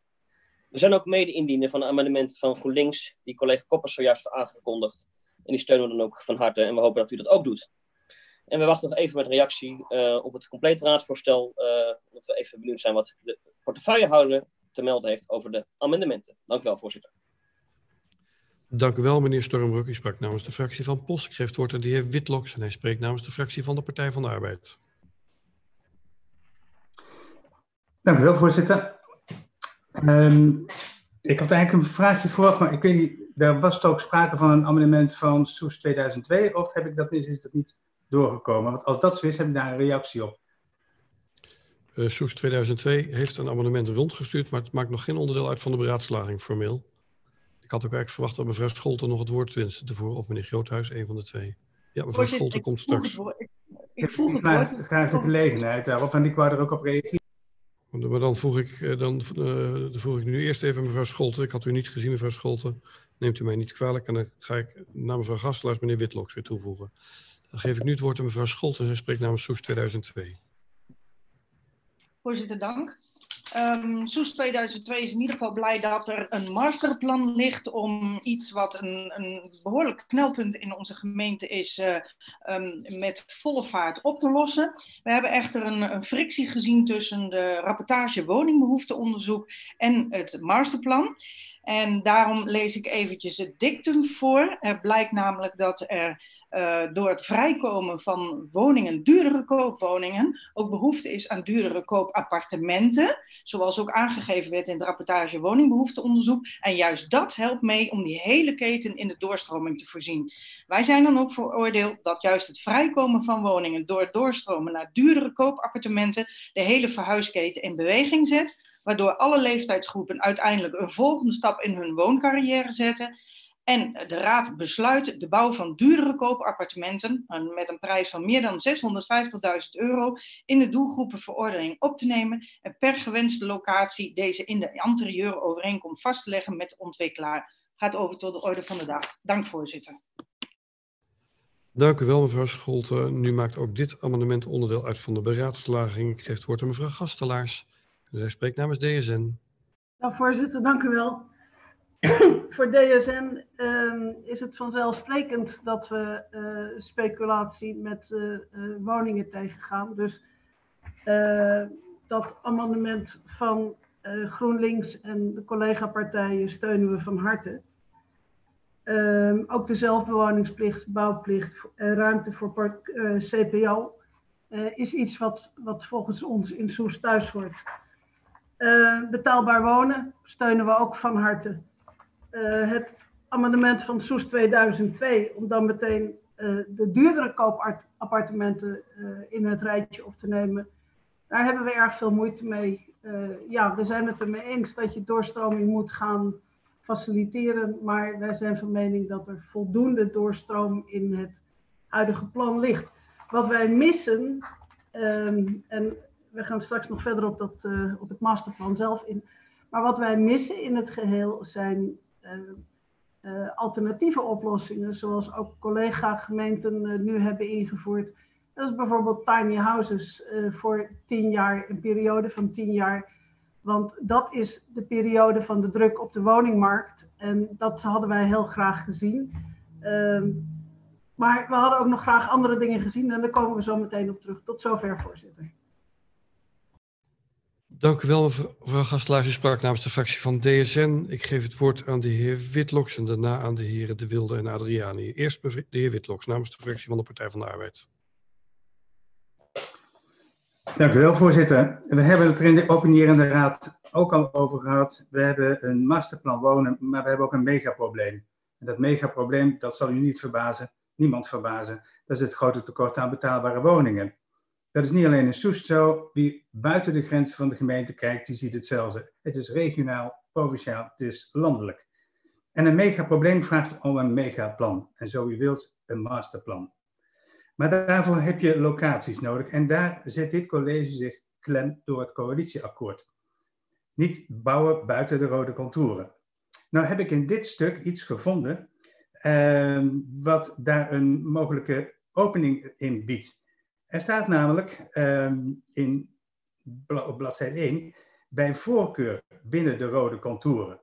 We zijn ook mede-indiener van een amendement van GroenLinks, die collega Koppers zojuist aangekondigd. En die steunen we dan ook van harte en we hopen dat u dat ook doet. En we wachten nog even met reactie uh, op het complete raadsvoorstel, uh, omdat we even benieuwd zijn wat de portefeuillehouder te melden heeft over de amendementen. Dank u wel, voorzitter. Dank u wel, meneer Stormbroek. U sprak namens de fractie van POS. Ik geef het woord aan de heer Witloks en hij spreekt namens de fractie van de Partij van de Arbeid. Dank u wel, voorzitter. Um, ik had eigenlijk een vraagje vooraf, maar ik weet niet, er was toch ook sprake van een amendement van SOES 2002, of heb ik dat mis, is dat niet doorgekomen? Want als dat zo is, heb ik daar een reactie op. Uh, Soes 2002 heeft een amendement rondgestuurd, maar het maakt nog geen onderdeel uit van de beraadslaging formeel. Ik had ook eigenlijk verwacht dat mevrouw Scholten nog het woord wenste te voeren, of meneer Groothuis, een van de twee. Ja, mevrouw Scholten komt straks. ik, ik vroeg het graag, graag de gelegenheid daarop, en ik wou er ook op reageren. Maar dan voeg ik, eh, dan, uh, dan voeg ik nu eerst even mevrouw Scholten. Ik had u niet gezien, mevrouw Scholten. Neemt u mij niet kwalijk. En dan ga ik naar mevrouw Gastelaars, meneer Witloks weer toevoegen. Dan geef ik nu het woord aan mevrouw Scholten. Zij spreekt namens Soes 2002. Voorzitter, dank. Um, Soes 2002 is in ieder geval blij dat er een masterplan ligt om iets wat een, een behoorlijk knelpunt in onze gemeente is, uh, um, met volle vaart op te lossen. We hebben echter een, frictie gezien tussen de rapportage woningbehoefteonderzoek en het masterplan. En daarom lees ik eventjes het dictum voor. Er blijkt namelijk dat er door het vrijkomen van woningen, duurdere koopwoningen, ook behoefte is aan duurdere koopappartementen, zoals ook aangegeven werd in het rapportage woningbehoefteonderzoek. En juist dat helpt mee om die hele keten in de doorstroming te voorzien. Wij zijn dan ook veroordeeld dat juist het vrijkomen van woningen door het doorstromen naar duurdere koopappartementen de hele verhuisketen in beweging zet, waardoor alle leeftijdsgroepen uiteindelijk een volgende stap in hun wooncarrière zetten en de Raad besluit de bouw van duurdere koopappartementen met een prijs van meer dan 650.000 euro in de doelgroepenverordening op te nemen en per gewenste locatie deze in de interieurovereenkomst vast te leggen met de ontwikkelaar. Gaat over tot de orde van de dag. Dank voorzitter. Dank u wel mevrouw Scholten. Nu maakt ook dit amendement onderdeel uit van de beraadslaging. Ik geef het woord aan mevrouw Gastelaars. Zij spreekt namens DSN. Nou, voorzitter, dank u wel. voor DSN um, is het vanzelfsprekend dat we uh, speculatie met uh, uh, woningen tegengaan. Dus dat amendement van GroenLinks en de collega-partijen steunen we van harte. Um, ook de zelfbewoningsplicht, bouwplicht en ruimte voor CPO is iets wat, wat volgens ons in Soes thuis hoort. betaalbaar wonen steunen we ook van harte. Uh, het amendement van Soes 2002 om dan meteen uh, de duurdere koopappartementen uh, in het rijtje op te nemen. Daar hebben we erg veel moeite mee. ja, we zijn het ermee eens dat je doorstroming moet gaan faciliteren, maar wij zijn van mening dat er voldoende doorstroom in het huidige plan ligt. Wat wij missen, um, en we gaan straks nog verder op, dat, op het masterplan zelf in, maar wat wij missen in het geheel zijn uh, alternatieve oplossingen, zoals ook collega-gemeenten uh, nu hebben ingevoerd. Dat is bijvoorbeeld tiny houses voor tien jaar, een periode van tien jaar. Want dat is de periode van de druk op de woningmarkt. En dat hadden wij heel graag gezien. Ehm, maar we hadden ook nog graag andere dingen gezien en daar komen we zo meteen op terug. Tot zover, voorzitter. Dank u wel, mevrouw Gastelaars. U sprak namens de fractie van DSN. Ik geef het woord aan de heer Witloks en daarna aan de heren De Wilde en Adriani. Eerst de heer Witloks namens de fractie van de Partij van de Arbeid. Dank u wel, voorzitter. We hebben het er in de raad ook al over gehad. We hebben een masterplan wonen, maar we hebben ook een megaprobleem. En dat megaprobleem, dat zal u niet verbazen, niemand verbazen, dat is het grote tekort aan betaalbare woningen. Dat is niet alleen in Soest zo. Wie buiten de grenzen van de gemeente kijkt, die ziet hetzelfde. Het is regionaal, provinciaal, het is landelijk. En een megaprobleem vraagt om een megaplan. En zo u wilt, een masterplan. Maar daarvoor heb je locaties nodig. En daar zet dit college zich klem door het coalitieakkoord. Niet bouwen buiten de rode contouren. Nou heb ik in dit stuk iets gevonden eh, wat daar een mogelijke opening in biedt. Er staat namelijk um, in, op bladzijde 1 bij voorkeur binnen de rode contouren.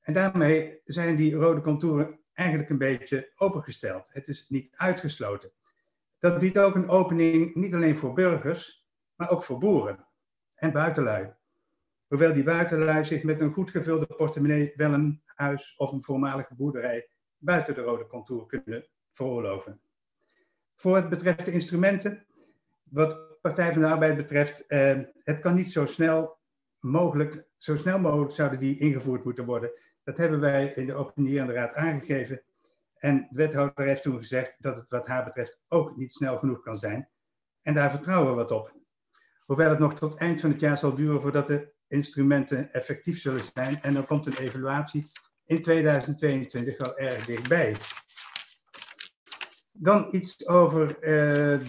En daarmee zijn die rode contouren eigenlijk een beetje opengesteld. Het is niet uitgesloten. Dat biedt ook een opening niet alleen voor burgers, maar ook voor boeren en buitenlui. Hoewel die buitenlui zich met een goed gevulde portemonnee wel een huis of een voormalige boerderij buiten de rode contour kunnen veroorloven. Voor het betreft de instrumenten, wat Partij van de Arbeid betreft, eh, het kan niet zo snel mogelijk, zo snel mogelijk zouden die ingevoerd moeten worden. Dat hebben wij in de opinierende raad aangegeven. En de wethouder heeft toen gezegd dat het wat haar betreft ook niet snel genoeg kan zijn. En daar vertrouwen we wat op. Hoewel het nog tot eind van het jaar zal duren voordat de instrumenten effectief zullen zijn. En dan komt een evaluatie in 2022 wel erg dichtbij. Dan iets over uh,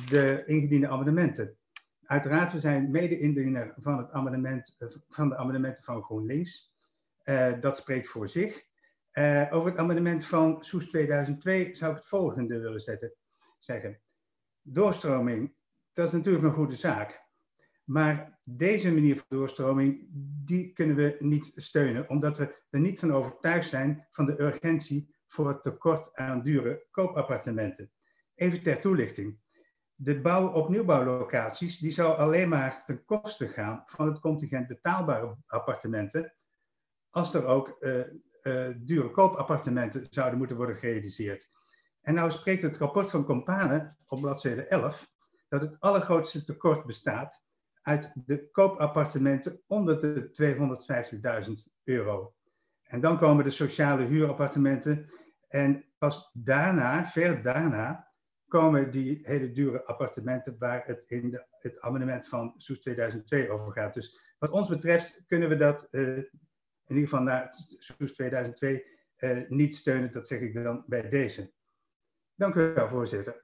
de ingediende amendementen. Uiteraard, we zijn mede-indiener van, het amendement, uh, van de amendementen van GroenLinks. Uh, dat spreekt voor zich. over het amendement van Soes 2002 zou ik het volgende willen zetten, zeggen. Doorstroming, dat is natuurlijk een goede zaak. Maar deze manier van doorstroming, die kunnen we niet steunen, omdat we er niet van overtuigd zijn van de urgentie voor het tekort aan dure koopappartementen. Even ter toelichting. De bouw op nieuwbouwlocaties, die zou alleen maar ten koste gaan van het contingent betaalbare appartementen, als er ook uh, dure koopappartementen zouden moeten worden gerealiseerd. En nou spreekt het rapport van Compane op bladzijde 11 dat het allergrootste tekort bestaat uit de koopappartementen onder de 250.000 euro. En dan komen de sociale huurappartementen. En pas daarna, ver daarna, komen die hele dure appartementen waar het in de, het amendement van Soes 2002 over gaat. Dus wat ons betreft kunnen we dat uh, in ieder geval na Soes 2002 uh, niet steunen. Dat zeg ik dan bij deze. Dank u wel, voorzitter.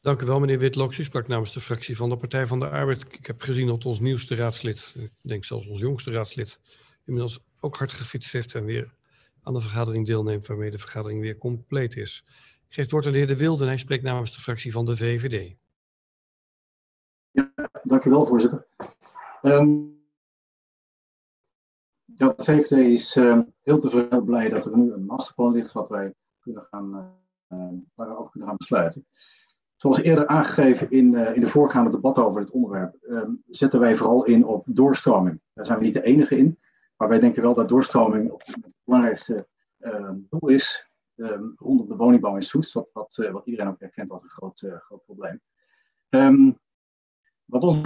Dank u wel, meneer Witloks. U sprak namens de fractie van de Partij van de Arbeid. Ik heb gezien dat ons nieuwste raadslid, ik denk zelfs ons jongste raadslid, inmiddels ook hard gefietst heeft en weer aan de vergadering deelneemt, waarmee de vergadering weer compleet is. Ik geef het woord aan de heer De Wilde en hij spreekt namens de fractie van de VVD. Ja, dank u wel, voorzitter. Um, ja, de VVD is uh, heel tevreden blij dat er nu een masterplan ligt wat wij kunnen gaan, uh, kunnen gaan besluiten. Zoals eerder aangegeven in, uh, in de voorgaande debat over het onderwerp, zetten wij vooral in op doorstroming. Daar zijn we niet de enige in, maar wij denken wel dat doorstroming het belangrijkste doel is um, rondom de woningbouw in Soest, wat, wat, wat, iedereen ook herkent als een groot, groot probleem. Um, wat ons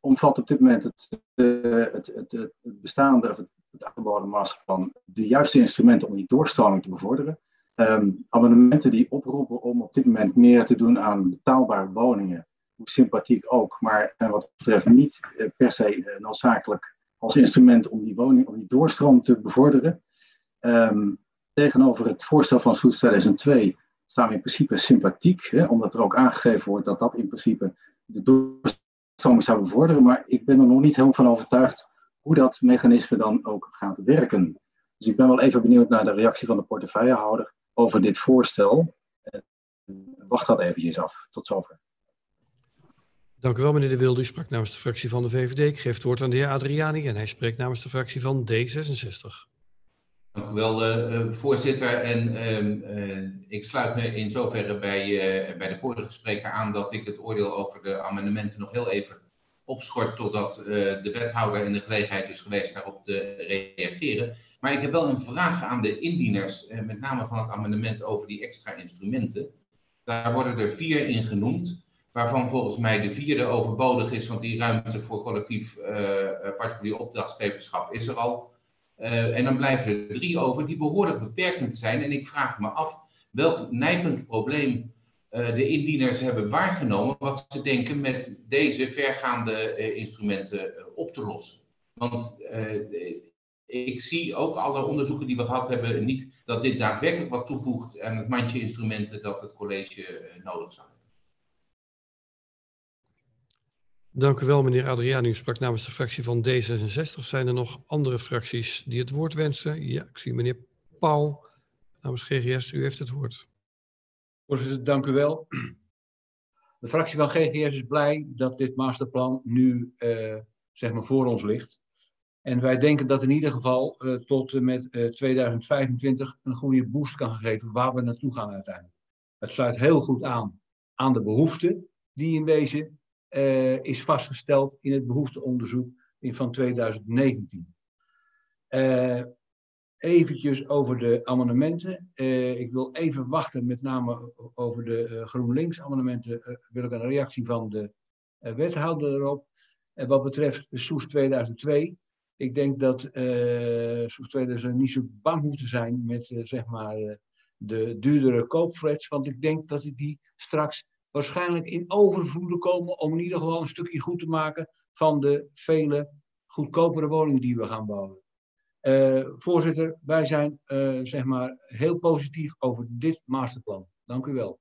omvat op dit moment het, het, het, het bestaande, of het, het aangeboden masterplan, de juiste instrumenten om die doorstroming te bevorderen. Um, amendementen die oproepen om op dit moment meer te doen aan betaalbare woningen, hoe sympathiek ook, maar en wat betreft niet per se noodzakelijk als instrument om die woning, om die doorstroom te bevorderen. Tegenover het voorstel van Soets 2002 staan we in principe sympathiek, hè, omdat er ook aangegeven wordt dat dat in principe de doorstroom zou bevorderen, maar ik ben er nog niet helemaal van overtuigd hoe dat mechanisme dan ook gaat werken. Dus ik ben wel even benieuwd naar de reactie van de portefeuillehouder over dit voorstel. Wacht dat eventjes af. Tot zover. Dank u wel, meneer De Wilde. U sprak namens de fractie van de VVD. Ik geef het woord aan de heer Adriani en hij spreekt namens de fractie van D66. Dank u wel, uh, voorzitter. En uh, uh, ik sluit me in zoverre bij, bij de vorige spreker aan dat ik het oordeel over de amendementen nog heel even opschort totdat de wethouder in de gelegenheid is geweest daarop te reageren. Maar ik heb wel een vraag aan de indieners, eh, met name van het amendement over die extra instrumenten. Daar worden er vier in genoemd, waarvan volgens mij de vierde overbodig is, want die ruimte voor collectief particulier opdrachtgeverschap is er al. Uh, en dan blijven er drie over die behoorlijk beperkend zijn. En ik vraag me af welk nijpend probleem uh, de indieners hebben waargenomen, wat ze denken met deze vergaande uh, instrumenten op te lossen. Want ik zie ook alle onderzoeken die we gehad hebben niet dat dit daadwerkelijk wat toevoegt aan het mandje instrumenten dat het college eh, nodig zou Dank u wel, meneer Adriaan. U sprak namens de fractie van D66. Zijn er nog andere fracties die het woord wensen? Ja, ik zie meneer Pauw namens GGS. U heeft het woord. Voorzitter, dank u wel. De fractie van GGS is blij dat dit masterplan nu uh, zeg maar voor ons ligt. En wij denken dat in ieder geval uh, tot en met uh, 2025 een goede boost kan geven waar we naartoe gaan uiteindelijk. Het sluit heel goed aan aan de behoefte die in wezen uh, is vastgesteld in het behoefteonderzoek in van 2019. eventjes over de amendementen. Uh, ik wil even wachten, met name over de uh, GroenLinks amendementen. Uh, wil ik een reactie van de wethouder erop. En wat betreft Soes 2002, ik denk dat Soes 2000 niet zo bang hoeft te zijn met zeg maar de duurdere koopflats. Want ik denk dat die straks waarschijnlijk in overvloeden komen om in ieder geval een stukje goed te maken van de vele goedkopere woningen die we gaan bouwen. Uh, voorzitter, wij zijn uh, zeg maar heel positief over dit masterplan. Dank u wel.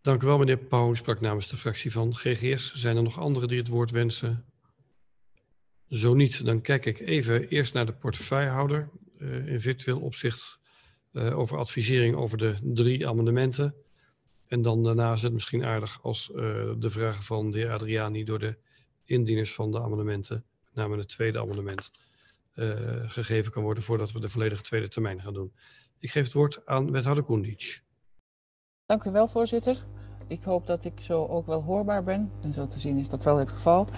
Dank u wel, meneer Pauw. sprak namens de fractie van GGS. Zijn er nog anderen die het woord wensen? Zo niet, dan kijk ik even eerst naar de portefeuillehouder uh, in virtueel opzicht over advisering over de drie amendementen. En dan daarna is het misschien aardig als de vragen van de heer Adriani door de indieners van de amendementen, met name het tweede amendement, uh, gegeven kan worden voordat we de volledige tweede termijn gaan doen. Ik geef het woord aan wethouder Koendic. Dank u wel, voorzitter. Ik hoop dat ik zo ook wel hoorbaar ben. En zo te zien is dat wel het geval.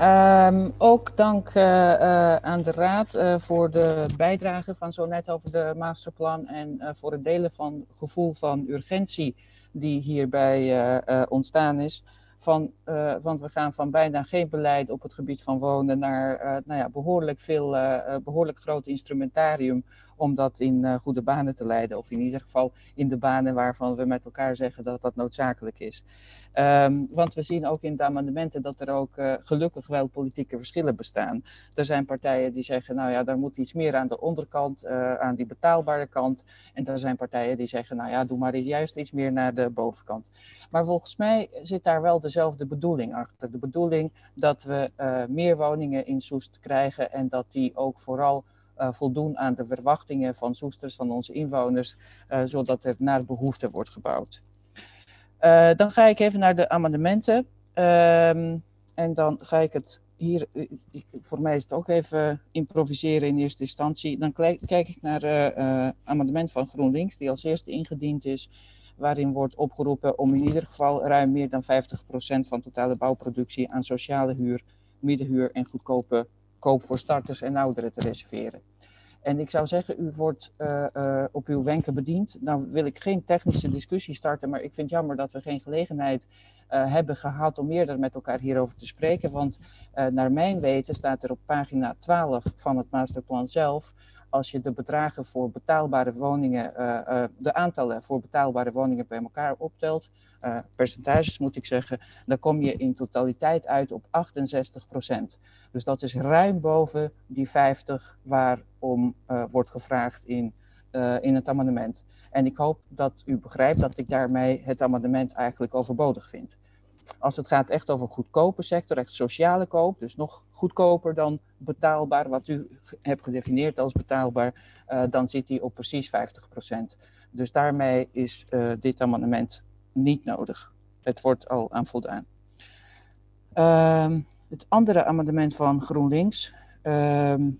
Um, ook dank uh, aan de Raad voor de bijdrage van zo net over de masterplan. En voor het delen van gevoel van urgentie die hierbij ontstaan is. Van, uh, want we gaan van bijna geen beleid op het gebied van wonen naar nou ja, behoorlijk veel, behoorlijk groot instrumentarium om dat in goede banen te leiden. Of in ieder geval in de banen waarvan we met elkaar zeggen dat dat noodzakelijk is. Um, want we zien ook in de amendementen dat er ook gelukkig wel politieke verschillen bestaan. Er zijn partijen die zeggen, nou ja, daar moet iets meer aan de onderkant, aan die betaalbare kant. En er zijn partijen die zeggen, nou ja, doe maar juist iets meer naar de bovenkant. Maar volgens mij zit daar wel dezelfde bedoeling achter. De bedoeling dat we meer woningen in Soest krijgen en dat die ook vooral uh, voldoen aan de verwachtingen van Soesters, van onze inwoners, uh, zodat er naar behoefte wordt gebouwd. dan ga ik even naar de amendementen. Um, en dan ga ik het hier, voor mij is het ook even improviseren in eerste instantie. Dan kijk ik naar het amendement van GroenLinks, die als eerste ingediend is waarin wordt opgeroepen om in ieder geval ruim meer dan 50% van totale bouwproductie aan sociale huur, middenhuur en goedkope koop voor starters en ouderen te reserveren. En ik zou zeggen, u wordt uh, uh, op uw wenken bediend. Nou wil ik geen technische discussie starten, maar ik vind het jammer dat we geen gelegenheid uh, hebben gehad om eerder met elkaar hierover te spreken. Want naar mijn weten staat er op pagina 12 van het masterplan zelf als je de bedragen voor betaalbare woningen, de aantallen voor betaalbare woningen bij elkaar optelt, uh, percentages moet ik zeggen, dan kom je in totaliteit uit op 68 procent. Dus dat is ruim boven die 50 waarom wordt gevraagd in, in het amendement. En ik hoop dat u begrijpt dat ik daarmee het amendement eigenlijk overbodig vind. Als het gaat echt over goedkope sector, echt sociale koop, dus nog goedkoper dan betaalbaar, wat u hebt gedefinieerd als betaalbaar, dan zit die op precies 50%. Dus daarmee is dit amendement niet nodig. Het wordt al aan voldaan. Uh, het andere amendement van GroenLinks, ehm,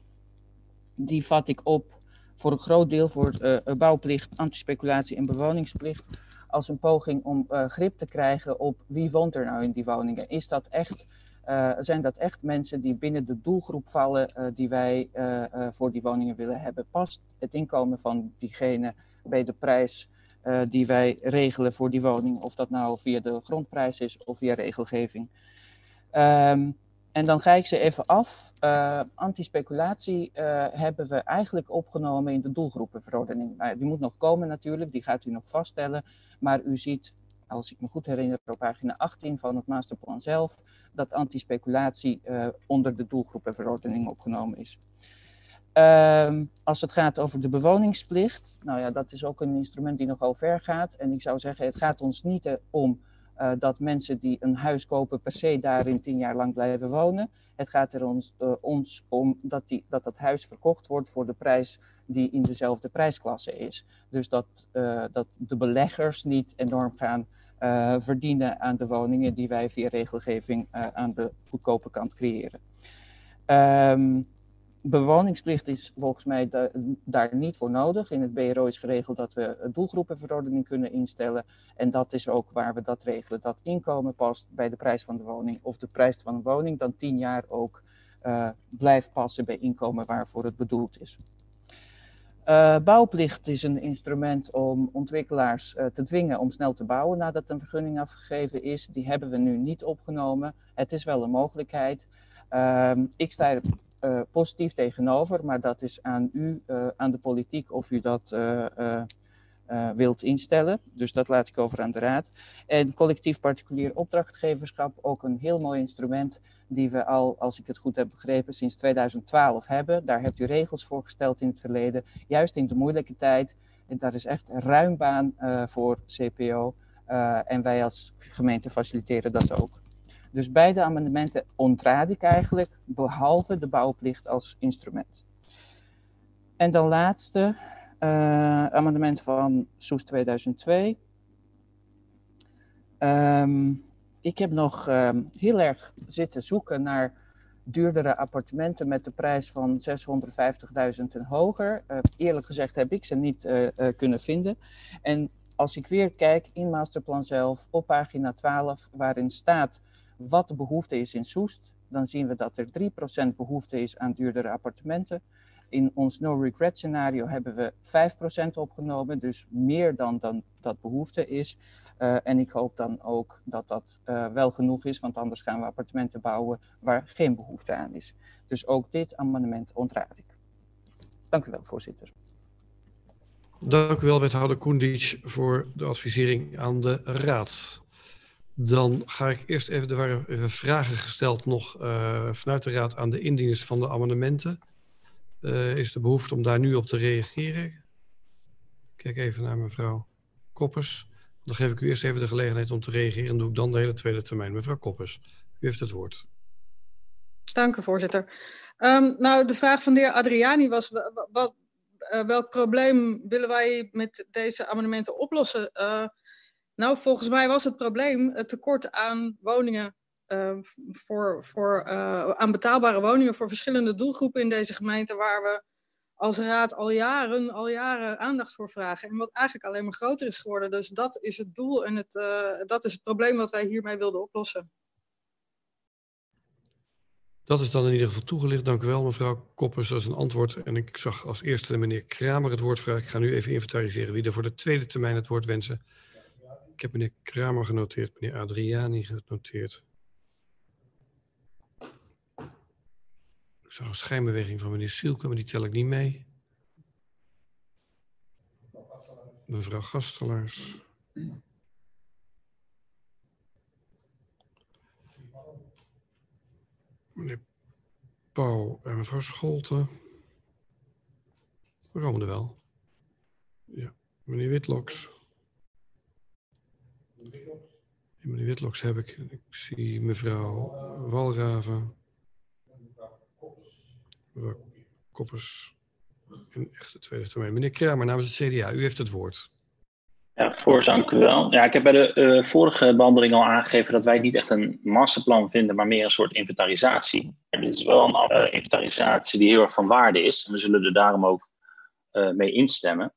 die vat ik op voor een groot deel voor uh, bouwplicht, antispeculatie en bewoningsplicht als een poging om uh, grip te krijgen op wie woont er nou in die woningen. Is dat echt, uh, zijn dat echt mensen die binnen de doelgroep vallen die wij voor die woningen willen hebben? Past het inkomen van diegene bij de prijs die wij regelen voor die woning? Of dat nou via de grondprijs is of via regelgeving. Um, en dan ga ik ze even af. Uh, antispeculatie uh, hebben we eigenlijk opgenomen in de doelgroepenverordening. Nou, die moet nog komen natuurlijk, die gaat u nog vaststellen. Maar u ziet, als ik me goed herinner, op pagina 18 van het masterplan zelf, dat antispeculatie onder de doelgroepenverordening opgenomen is. Uh, als het gaat over de bewoningsplicht, nou ja, dat is ook een instrument die nogal ver gaat. En ik zou zeggen, het gaat ons niet om uh, dat mensen die een huis kopen per se daarin tien jaar lang blijven wonen. Het gaat er ons, uh, ons om dat, die, dat dat huis verkocht wordt voor de prijs die in dezelfde prijsklasse is. Dus dat, dat de beleggers niet enorm gaan verdienen aan de woningen die wij via regelgeving aan de goedkope kant creëren. Um, bewoningsplicht is volgens mij da daar niet voor nodig. In het BRO is geregeld dat we doelgroepenverordening kunnen instellen. En dat is ook waar we dat regelen. Dat inkomen past bij de prijs van de woning. Of de prijs van een woning dan tien jaar ook uh, blijft passen bij inkomen waarvoor het bedoeld is. Uh, bouwplicht is een instrument om ontwikkelaars uh, te dwingen om snel te bouwen nadat een vergunning afgegeven is. Die hebben we nu niet opgenomen. Het is wel een mogelijkheid. Uh, ik sta er positief tegenover, maar dat is aan u, aan de politiek, of u dat uh, wilt instellen. Dus dat laat ik over aan de Raad. En collectief particulier opdrachtgeverschap, ook een heel mooi instrument die we al, als ik het goed heb begrepen, sinds 2012 hebben. Daar hebt u regels voor gesteld in het verleden, juist in de moeilijke tijd. En daar is echt ruim baan voor CPO. En wij als gemeente faciliteren dat ook. Dus beide amendementen ontraad ik eigenlijk, behalve de bouwplicht als instrument. En dan laatste, uh, amendement van Soes 2002. Um, ik heb nog um, heel erg zitten zoeken naar duurdere appartementen met de prijs van 650.000 en hoger. Uh, eerlijk gezegd heb ik ze niet uh, kunnen vinden. En als ik weer kijk in Masterplan zelf op pagina 12, waarin staat wat de behoefte is in Soest, dan zien we dat er 3% behoefte is aan duurdere appartementen in ons no regret scenario hebben we 5% opgenomen, dus meer dan, dan dat behoefte is. Uh, en ik hoop dan ook dat dat uh, wel genoeg is, want anders gaan we appartementen bouwen waar geen behoefte aan is. Dus ook dit amendement ontraad ik. Dank u wel, voorzitter. Dank u wel, wethouder Koendic, voor de advisering aan de Raad. Dan ga ik eerst even, er waren vragen gesteld nog uh, vanuit de Raad aan de indieners van de amendementen. Uh, is de behoefte om daar nu op te reageren? Kijk even naar mevrouw Koppers. Dan geef ik u eerst even de gelegenheid om te reageren en doe ik dan de hele tweede termijn. Mevrouw Koppers, u heeft het woord. Dank u, voorzitter. Um, nou, de vraag van de heer Adriani was, wat, uh, welk probleem willen wij met deze amendementen oplossen? Nou, volgens mij was het probleem het tekort aan woningen uh, voor, voor, uh, aan betaalbare woningen voor verschillende doelgroepen in deze gemeente, waar we als raad al jaren, al jaren aandacht voor vragen. En wat eigenlijk alleen maar groter is geworden. Dus dat is het doel en het, uh, dat is het probleem wat wij hiermee wilden oplossen. Dat is dan in ieder geval toegelicht. Dank u wel, mevrouw Koppers. Is een antwoord. En ik zag als eerste meneer Kramer het woord vragen. Ik ga nu even inventariseren wie er voor de tweede termijn het woord wensen. Ik heb meneer Kramer genoteerd, meneer Adriani genoteerd. Ik zag een schijnbeweging van meneer Sielke, maar die tel ik niet mee. Mevrouw Gastelaars. Meneer Pauw en mevrouw Scholten. We komen er wel. Ja, meneer Witloks. Meneer Witloks heb ik. Ik zie mevrouw Walraven. Mevrouw Koppers in echte tweede termijn. Meneer Kramer namens het CDA, u heeft het woord. Ja, voorzitter, dank u wel. Ja, ik heb bij de uh, vorige behandeling al aangegeven dat wij niet echt een masterplan vinden, maar meer een soort inventarisatie. En dit is wel een uh, inventarisatie die heel erg van waarde is. En we zullen er daarom ook uh, mee instemmen.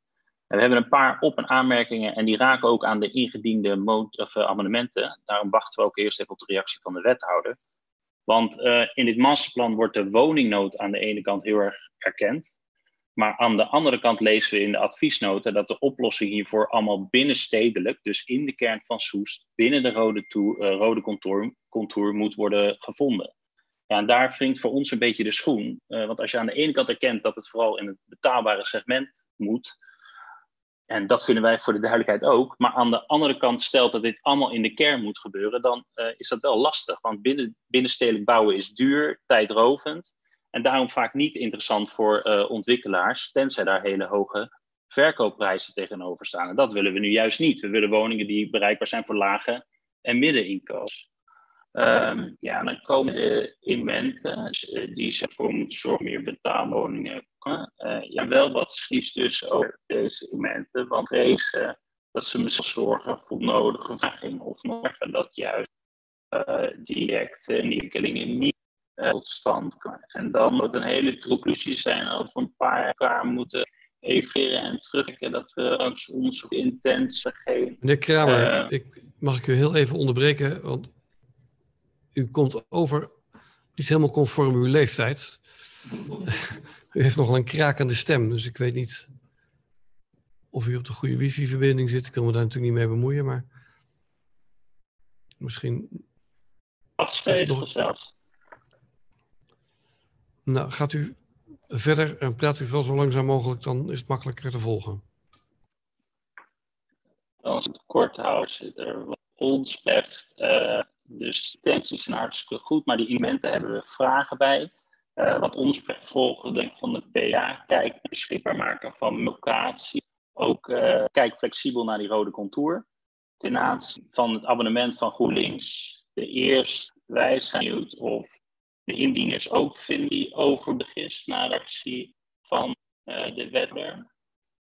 We hebben een paar op- en aanmerkingen en die raken ook aan de ingediende of, amendementen. Daarom wachten we ook eerst even op de reactie van de wethouder. Want uh, in dit masterplan wordt de woningnood aan de ene kant heel erg erkend. Maar aan de andere kant lezen we in de adviesnoten dat de oplossing hiervoor allemaal binnenstedelijk, dus in de kern van Soest, binnen de rode, uh, rode contour, moet worden gevonden. Ja, en daar wringt voor ons een beetje de schoen. Want als je aan de ene kant erkent dat het vooral in het betaalbare segment moet, en dat vinden wij voor de duidelijkheid ook. Maar aan de andere kant stelt dat dit allemaal in de kern moet gebeuren, dan uh, is dat wel lastig. Want binnen, bouwen is duur, tijdrovend. En daarom vaak niet interessant voor uh, ontwikkelaars, tenzij daar hele hoge verkoopprijzen tegenover staan. En dat willen we nu juist niet. We willen woningen die bereikbaar zijn voor lage en middeninkomens. Um, ja, dan komen de elementen die ze voor moeten zorgen meer betaalwoningen. Uh, ja, wel wat schiet dus over deze elementen, want deze dat ze misschien zorgen voor nodige vervanging of nog dat juist uh, direct uh, ontwikkelingen niet uh, tot stand komen. En dan moet een hele conclusie zijn als we een paar jaar moeten evalueren en terugkijken dat we ons onderzoek intens geen. Meneer Kramer, ik, mag ik u heel even onderbreken, want u komt over niet helemaal conform uw leeftijd. U heeft nogal een krakende stem, dus ik weet niet of u op de goede wifi-verbinding zit. Ik kan me daar natuurlijk niet mee bemoeien, maar misschien... Afgeschreven zelfs. Nou, gaat u verder en praat u wel zo langzaam mogelijk, dan is het makkelijker te volgen. Als het kort houden zit er wat ons betreft. Uh, dus intenties zijn hartstikke goed, maar die elementen hebben we vragen bij. Uh, wat ons volgen denk van de PA, kijk beschikbaar maken van locatie. Ook uh, kijk flexibel naar die rode contour. Ten aanzien van het abonnement van GroenLinks. De eerste wijsheid of de indieners ook vinden die overbegis naar de actie van uh, de wetler.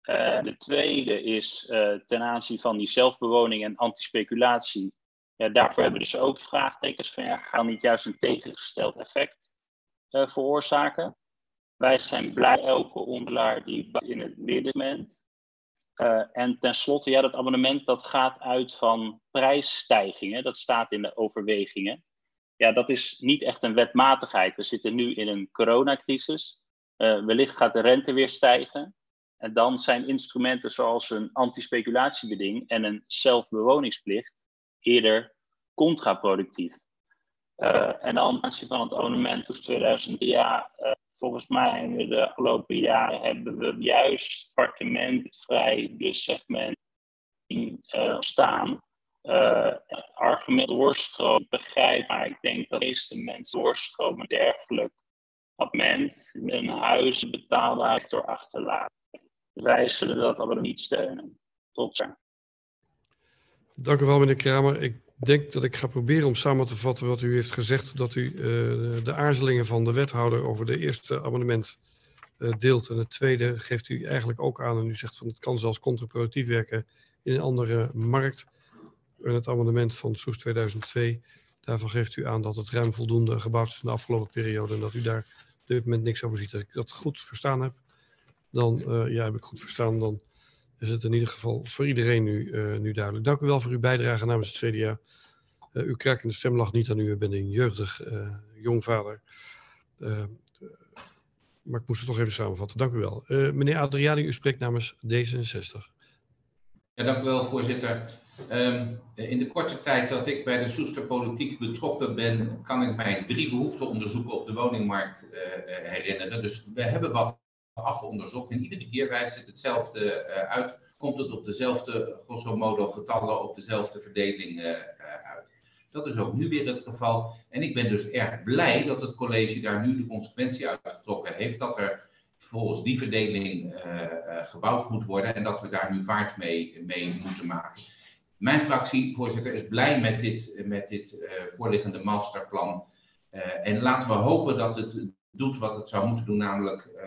Uh, de tweede is ten aanzien van die zelfbewoning en antispeculatie. Ja, daarvoor hebben we dus ook vraagtekens van ja, gaan niet juist een tegengesteld effect veroorzaken? Wij zijn blij elke ondelaar die in het midden en tenslotte, ja, dat abonnement dat gaat uit van prijsstijgingen. Dat staat in de overwegingen ja, dat is niet echt een wetmatigheid. We zitten nu in een coronacrisis. Uh, wellicht gaat de rente weer stijgen. En dan zijn instrumenten zoals een antispeculatiebeding en een zelfbewoningsplicht eerder contraproductief. Uh, en de aanzien van het abonnement dus 2000, ja, uh, volgens mij in de afgelopen jaren hebben we juist appartementvrij dus segment uh, staan uh, het argument doorstroom begrijp, maar ik denk dat de meeste mensen doorstromen dergelijk abonnement een huis betaalbaar achterlaten. Wij zullen dat aber niet steunen. Tot ziens. Dank u wel, meneer Kramer. Ik denk dat ik ga proberen om samen te vatten wat u heeft gezegd, dat u uh, de, aarzelingen van de wethouder over de eerste abonnement uh, deelt. En het tweede geeft u eigenlijk ook aan en u zegt van het kan zelfs contraproductief werken in een andere markt. En het amendement van Soes 2002, daarvan geeft u aan dat het ruim voldoende gebouwd is in de afgelopen periode en dat u daar op dit moment niks over ziet. Als ik dat goed verstaan heb, dan uh, ja, heb ik goed verstaan, dan is het in ieder geval voor iedereen nu, uh, nu duidelijk. Dank u wel voor uw bijdrage namens het CDA. Uh, uw krakende stem lag niet aan u, u bent een jeugdig jong vader. maar ik moest het toch even samenvatten. Dank u wel. meneer Adriani, u spreekt namens D66. Ja, dank u wel, voorzitter. Um, in de korte tijd dat ik bij de Soester Politiek betrokken ben, kan ik mij drie behoefteonderzoeken op de woningmarkt herinneren. Dus we hebben wat afgeonderzocht en iedere keer wijst het hetzelfde uh, uit. Komt het op dezelfde, grosso modo, getallen, op dezelfde verdeling uh, uit. Dat is ook nu weer het geval. En ik ben dus erg blij dat het college daar nu de consequentie uit getrokken heeft. Dat er volgens die verdeling gebouwd moet worden en dat we daar nu vaart mee, mee moeten maken. Mijn fractie, voorzitter, is blij met dit, met dit voorliggende masterplan. En laten we hopen dat het doet wat het zou moeten doen, namelijk uh,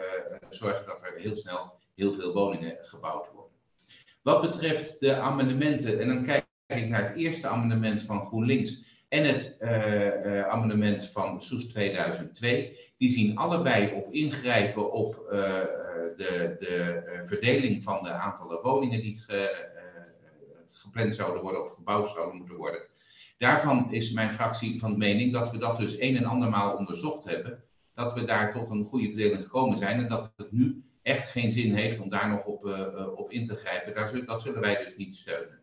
zorgen dat er heel snel heel veel woningen gebouwd worden. Wat betreft de amendementen, en dan kijk ik naar het eerste amendement van GroenLinks en het amendement van Soes 2002, die zien allebei op ingrijpen op de, de verdeling van de aantallen woningen die ge, gepland zouden worden of gebouwd zouden moeten worden. Daarvan is mijn fractie van mening dat we dat dus een en andermaal onderzocht hebben. Dat we daar tot een goede verdeling gekomen zijn en dat het nu echt geen zin heeft om daar nog op, uh, op in te grijpen. Daar, dat zullen wij dus niet steunen.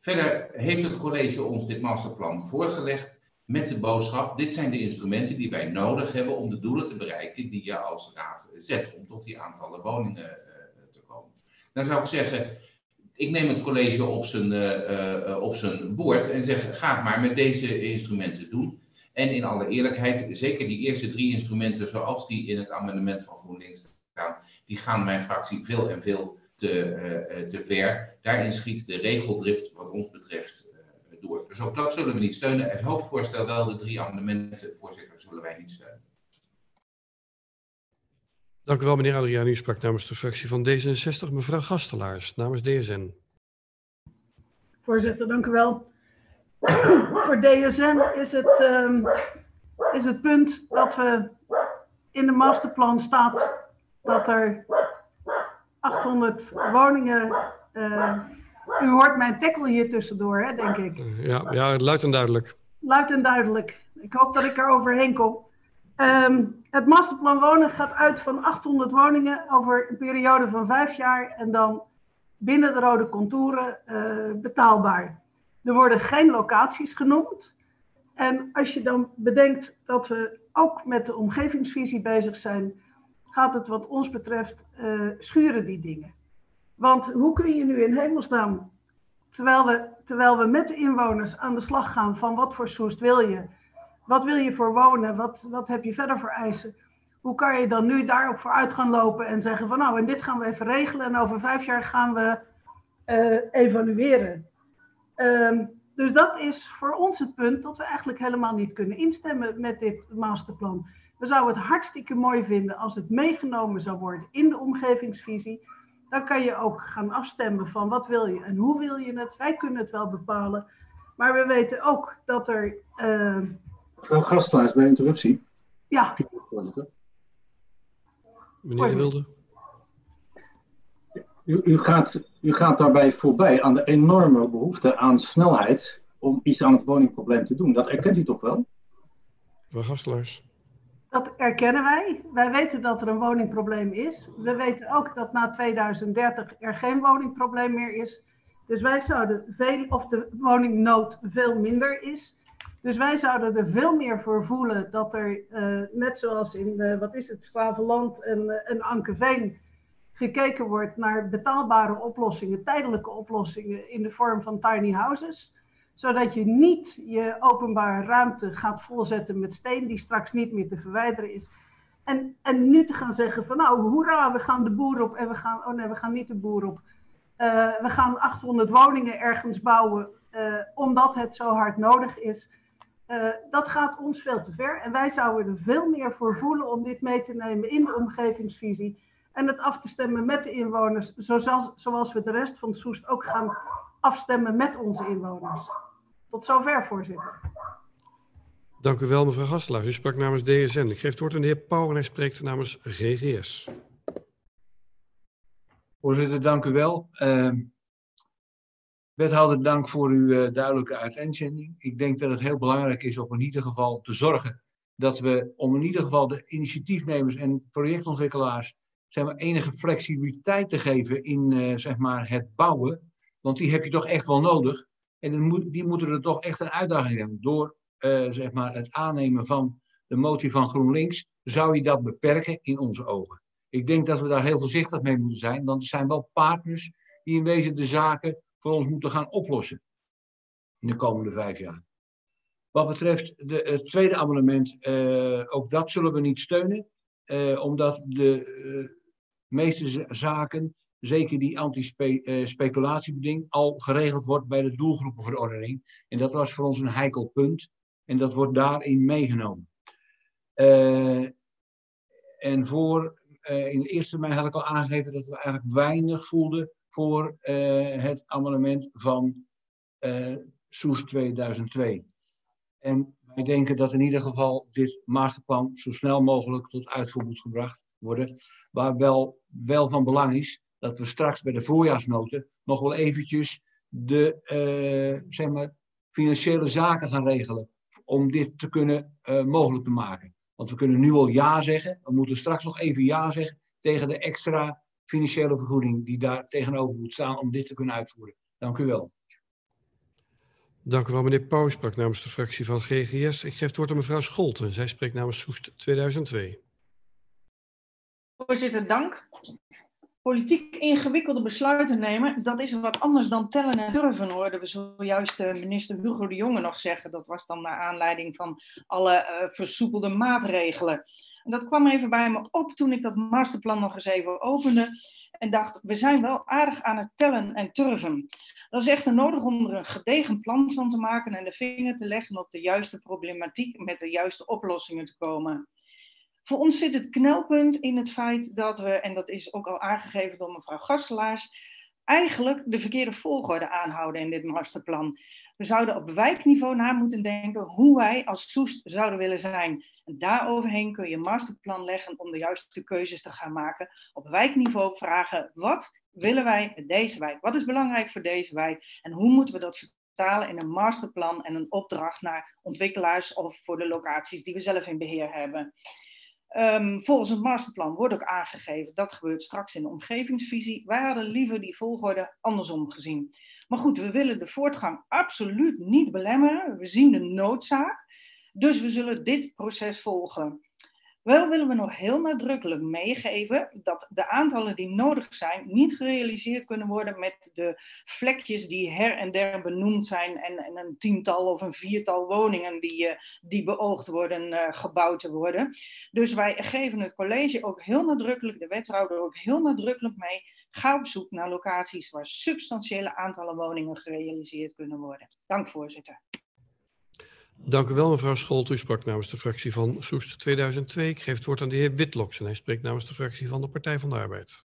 Verder heeft het college ons dit masterplan voorgelegd met de boodschap: dit zijn de instrumenten die wij nodig hebben om de doelen te bereiken die je als raad zet om tot die aantallen woningen uh, te komen. Dan zou ik zeggen, ik neem het college op zijn, op zijn woord en zeg: ga het maar met deze instrumenten doen. En in alle eerlijkheid, zeker die eerste drie instrumenten, zoals die in het amendement van GroenLinks staan, die gaan mijn fractie veel en veel te, uh, te ver. Daarin schiet de regeldrift, wat ons betreft, door. Dus ook dat zullen we niet steunen. Het hoofdvoorstel wel, de drie amendementen, voorzitter, zullen wij niet steunen. Dank u wel, meneer Adriaan. U sprak namens de fractie van D66. Mevrouw Gastelaars, namens DSN. Voorzitter, dank u wel. Voor DSN is het, um, is het punt dat we in de masterplan staat dat er 800 woningen. Uh, u hoort mijn tackle hier tussendoor, hè, denk ik. Ja, ja, luid en duidelijk. Luid en duidelijk. Ik hoop dat ik er overheen kom. Um, het masterplan wonen gaat uit van 800 woningen over een periode van vijf jaar. En dan binnen de rode contouren eh, betaalbaar. Er worden geen locaties genoemd. En als je dan bedenkt dat we ook met de omgevingsvisie bezig zijn, gaat het wat ons betreft uh, schuren die dingen. Want hoe kun je nu in hemelsnaam, terwijl we, terwijl we met de inwoners aan de slag gaan van wat voor Soest wil je, wat wil je voor wonen, wat, wat heb je verder voor eisen, hoe kan je dan nu daarop vooruit gaan lopen en zeggen van nou en dit gaan we even regelen en over vijf jaar gaan we uh, evalueren. Um, dus dat is voor ons het punt dat we eigenlijk helemaal niet kunnen instemmen met dit masterplan. We zouden het hartstikke mooi vinden als het meegenomen zou worden in de omgevingsvisie. Dan kan je ook gaan afstemmen van wat wil je en hoe wil je het. Wij kunnen het wel bepalen. Maar we weten ook dat er. Uh... Mevrouw Gastlaars, bij interruptie. Ja. Meneer De Wilde. U, u, gaat, u gaat daarbij voorbij aan de enorme behoefte aan snelheid om iets aan het woningprobleem te doen. Dat erkent u toch wel? Mevrouw Gastelaars. Dat erkennen wij. Wij weten dat er een woningprobleem is. We weten ook dat na 2030 er geen woningprobleem meer is. Dus wij zouden veel, of de woningnood veel minder is. Dus wij zouden er veel meer voor voelen dat er, uh, net zoals in, uh, wat is het, Sklavenland en, uh, en Ankeveen, gekeken wordt naar betaalbare oplossingen, tijdelijke oplossingen in de vorm van tiny houses. Zodat je niet je openbare ruimte gaat volzetten met steen die straks niet meer te verwijderen is. En, en nu te gaan zeggen van nou, hoera, we gaan de boer op en we gaan, oh nee, we gaan niet de boer op. Uh, we gaan 800 woningen ergens bouwen uh, omdat het zo hard nodig is. Uh, dat gaat ons veel te ver en wij zouden er veel meer voor voelen om dit mee te nemen in de omgevingsvisie en het af te stemmen met de inwoners, zoals, zoals we de rest van Soest ook gaan afstemmen met onze inwoners. Tot zover, voorzitter. Dank u wel, mevrouw Gastelaar. U sprak namens DSN. Ik geef het woord aan de heer Pauw en hij spreekt namens GGS. Voorzitter, dank u wel. Uh, wethouder, dank voor uw uh, duidelijke uiteenzetting. Ik denk dat het heel belangrijk is om in ieder geval te zorgen dat we, om in ieder geval de initiatiefnemers en projectontwikkelaars zeg maar, enige flexibiliteit te geven in uh, zeg maar, het bouwen. Want die heb je toch echt wel nodig. En die moeten er toch echt een uitdaging hebben. Door uh, zeg maar, het aannemen van de motie van GroenLinks zou je dat beperken in onze ogen. Ik denk dat we daar heel voorzichtig mee moeten zijn, want er zijn wel partners die in wezen de zaken voor ons moeten gaan oplossen in de komende vijf jaar. Wat betreft de, het tweede amendement, uh, ook dat zullen we niet steunen, omdat de meeste zaken, zeker die anti-speculatiebeding, al geregeld wordt bij de doelgroepenverordening. En dat was voor ons een heikel punt. En dat wordt daarin meegenomen. Uh, en voor, uh, in de eerste termijn had ik al aangegeven dat we eigenlijk weinig voelden voor het amendement van Soes 2002. En wij denken dat in ieder geval dit masterplan zo snel mogelijk tot uitvoer moet gebracht worden. Waar wel, wel van belang is dat we straks bij de voorjaarsnoten nog wel eventjes de uh, zeg maar, financiële zaken gaan regelen. Om dit te kunnen uh, mogelijk te maken. Want we kunnen nu al ja zeggen. We moeten straks nog even ja zeggen tegen de extra financiële vergoeding die daar tegenover moet staan om dit te kunnen uitvoeren. Dank u wel. Dank u wel, meneer Pauw sprak namens de fractie van GGS. Ik geef het woord aan mevrouw Scholten. Zij spreekt namens Soest 2002. Voorzitter, dank. Politiek ingewikkelde besluiten nemen, dat is wat anders dan tellen en durven, hoorden we zojuist minister Hugo de Jonge nog zeggen. Dat was dan naar aanleiding van alle uh, versoepelde maatregelen. En dat kwam even bij me op toen ik dat masterplan nog eens even opende en dacht, we zijn wel aardig aan het tellen en turven. Dat is echter nodig om er een gedegen plan van te maken en de vinger te leggen op de juiste problematiek met de juiste oplossingen te komen. Voor ons zit het knelpunt in het feit dat we, en dat is ook al aangegeven door mevrouw Gasselaars, eigenlijk de verkeerde volgorde aanhouden in dit masterplan. We zouden op wijkniveau na moeten denken hoe wij als Soest zouden willen zijn. En daaroverheen kun je een masterplan leggen om de juiste keuzes te gaan maken. Op wijkniveau vragen, wat willen wij met deze wijk? Wat is belangrijk voor deze wijk? En hoe moeten we dat vertalen in een masterplan en een opdracht naar ontwikkelaars of voor de locaties die we zelf in beheer hebben? Um, volgens het masterplan wordt ook aangegeven, dat gebeurt straks in de omgevingsvisie. Wij hadden liever die volgorde andersom gezien. Maar goed, we willen de voortgang absoluut niet belemmeren. We zien de noodzaak. Dus we zullen dit proces volgen. Wel willen we nog heel nadrukkelijk meegeven dat de aantallen die nodig zijn niet gerealiseerd kunnen worden met de vlekjes die her en der benoemd zijn en, en een tiental of een viertal woningen die, uh, die beoogd worden uh, gebouwd te worden. Dus wij geven het college ook heel nadrukkelijk, de wethouder ook heel nadrukkelijk mee, ga op zoek naar locaties waar substantiële aantallen woningen gerealiseerd kunnen worden. Dank voorzitter. Dank u wel, mevrouw Scholt. U sprak namens de fractie van Soest 2002. Ik geef het woord aan de heer Witloks en hij spreekt namens de fractie van de Partij van de Arbeid.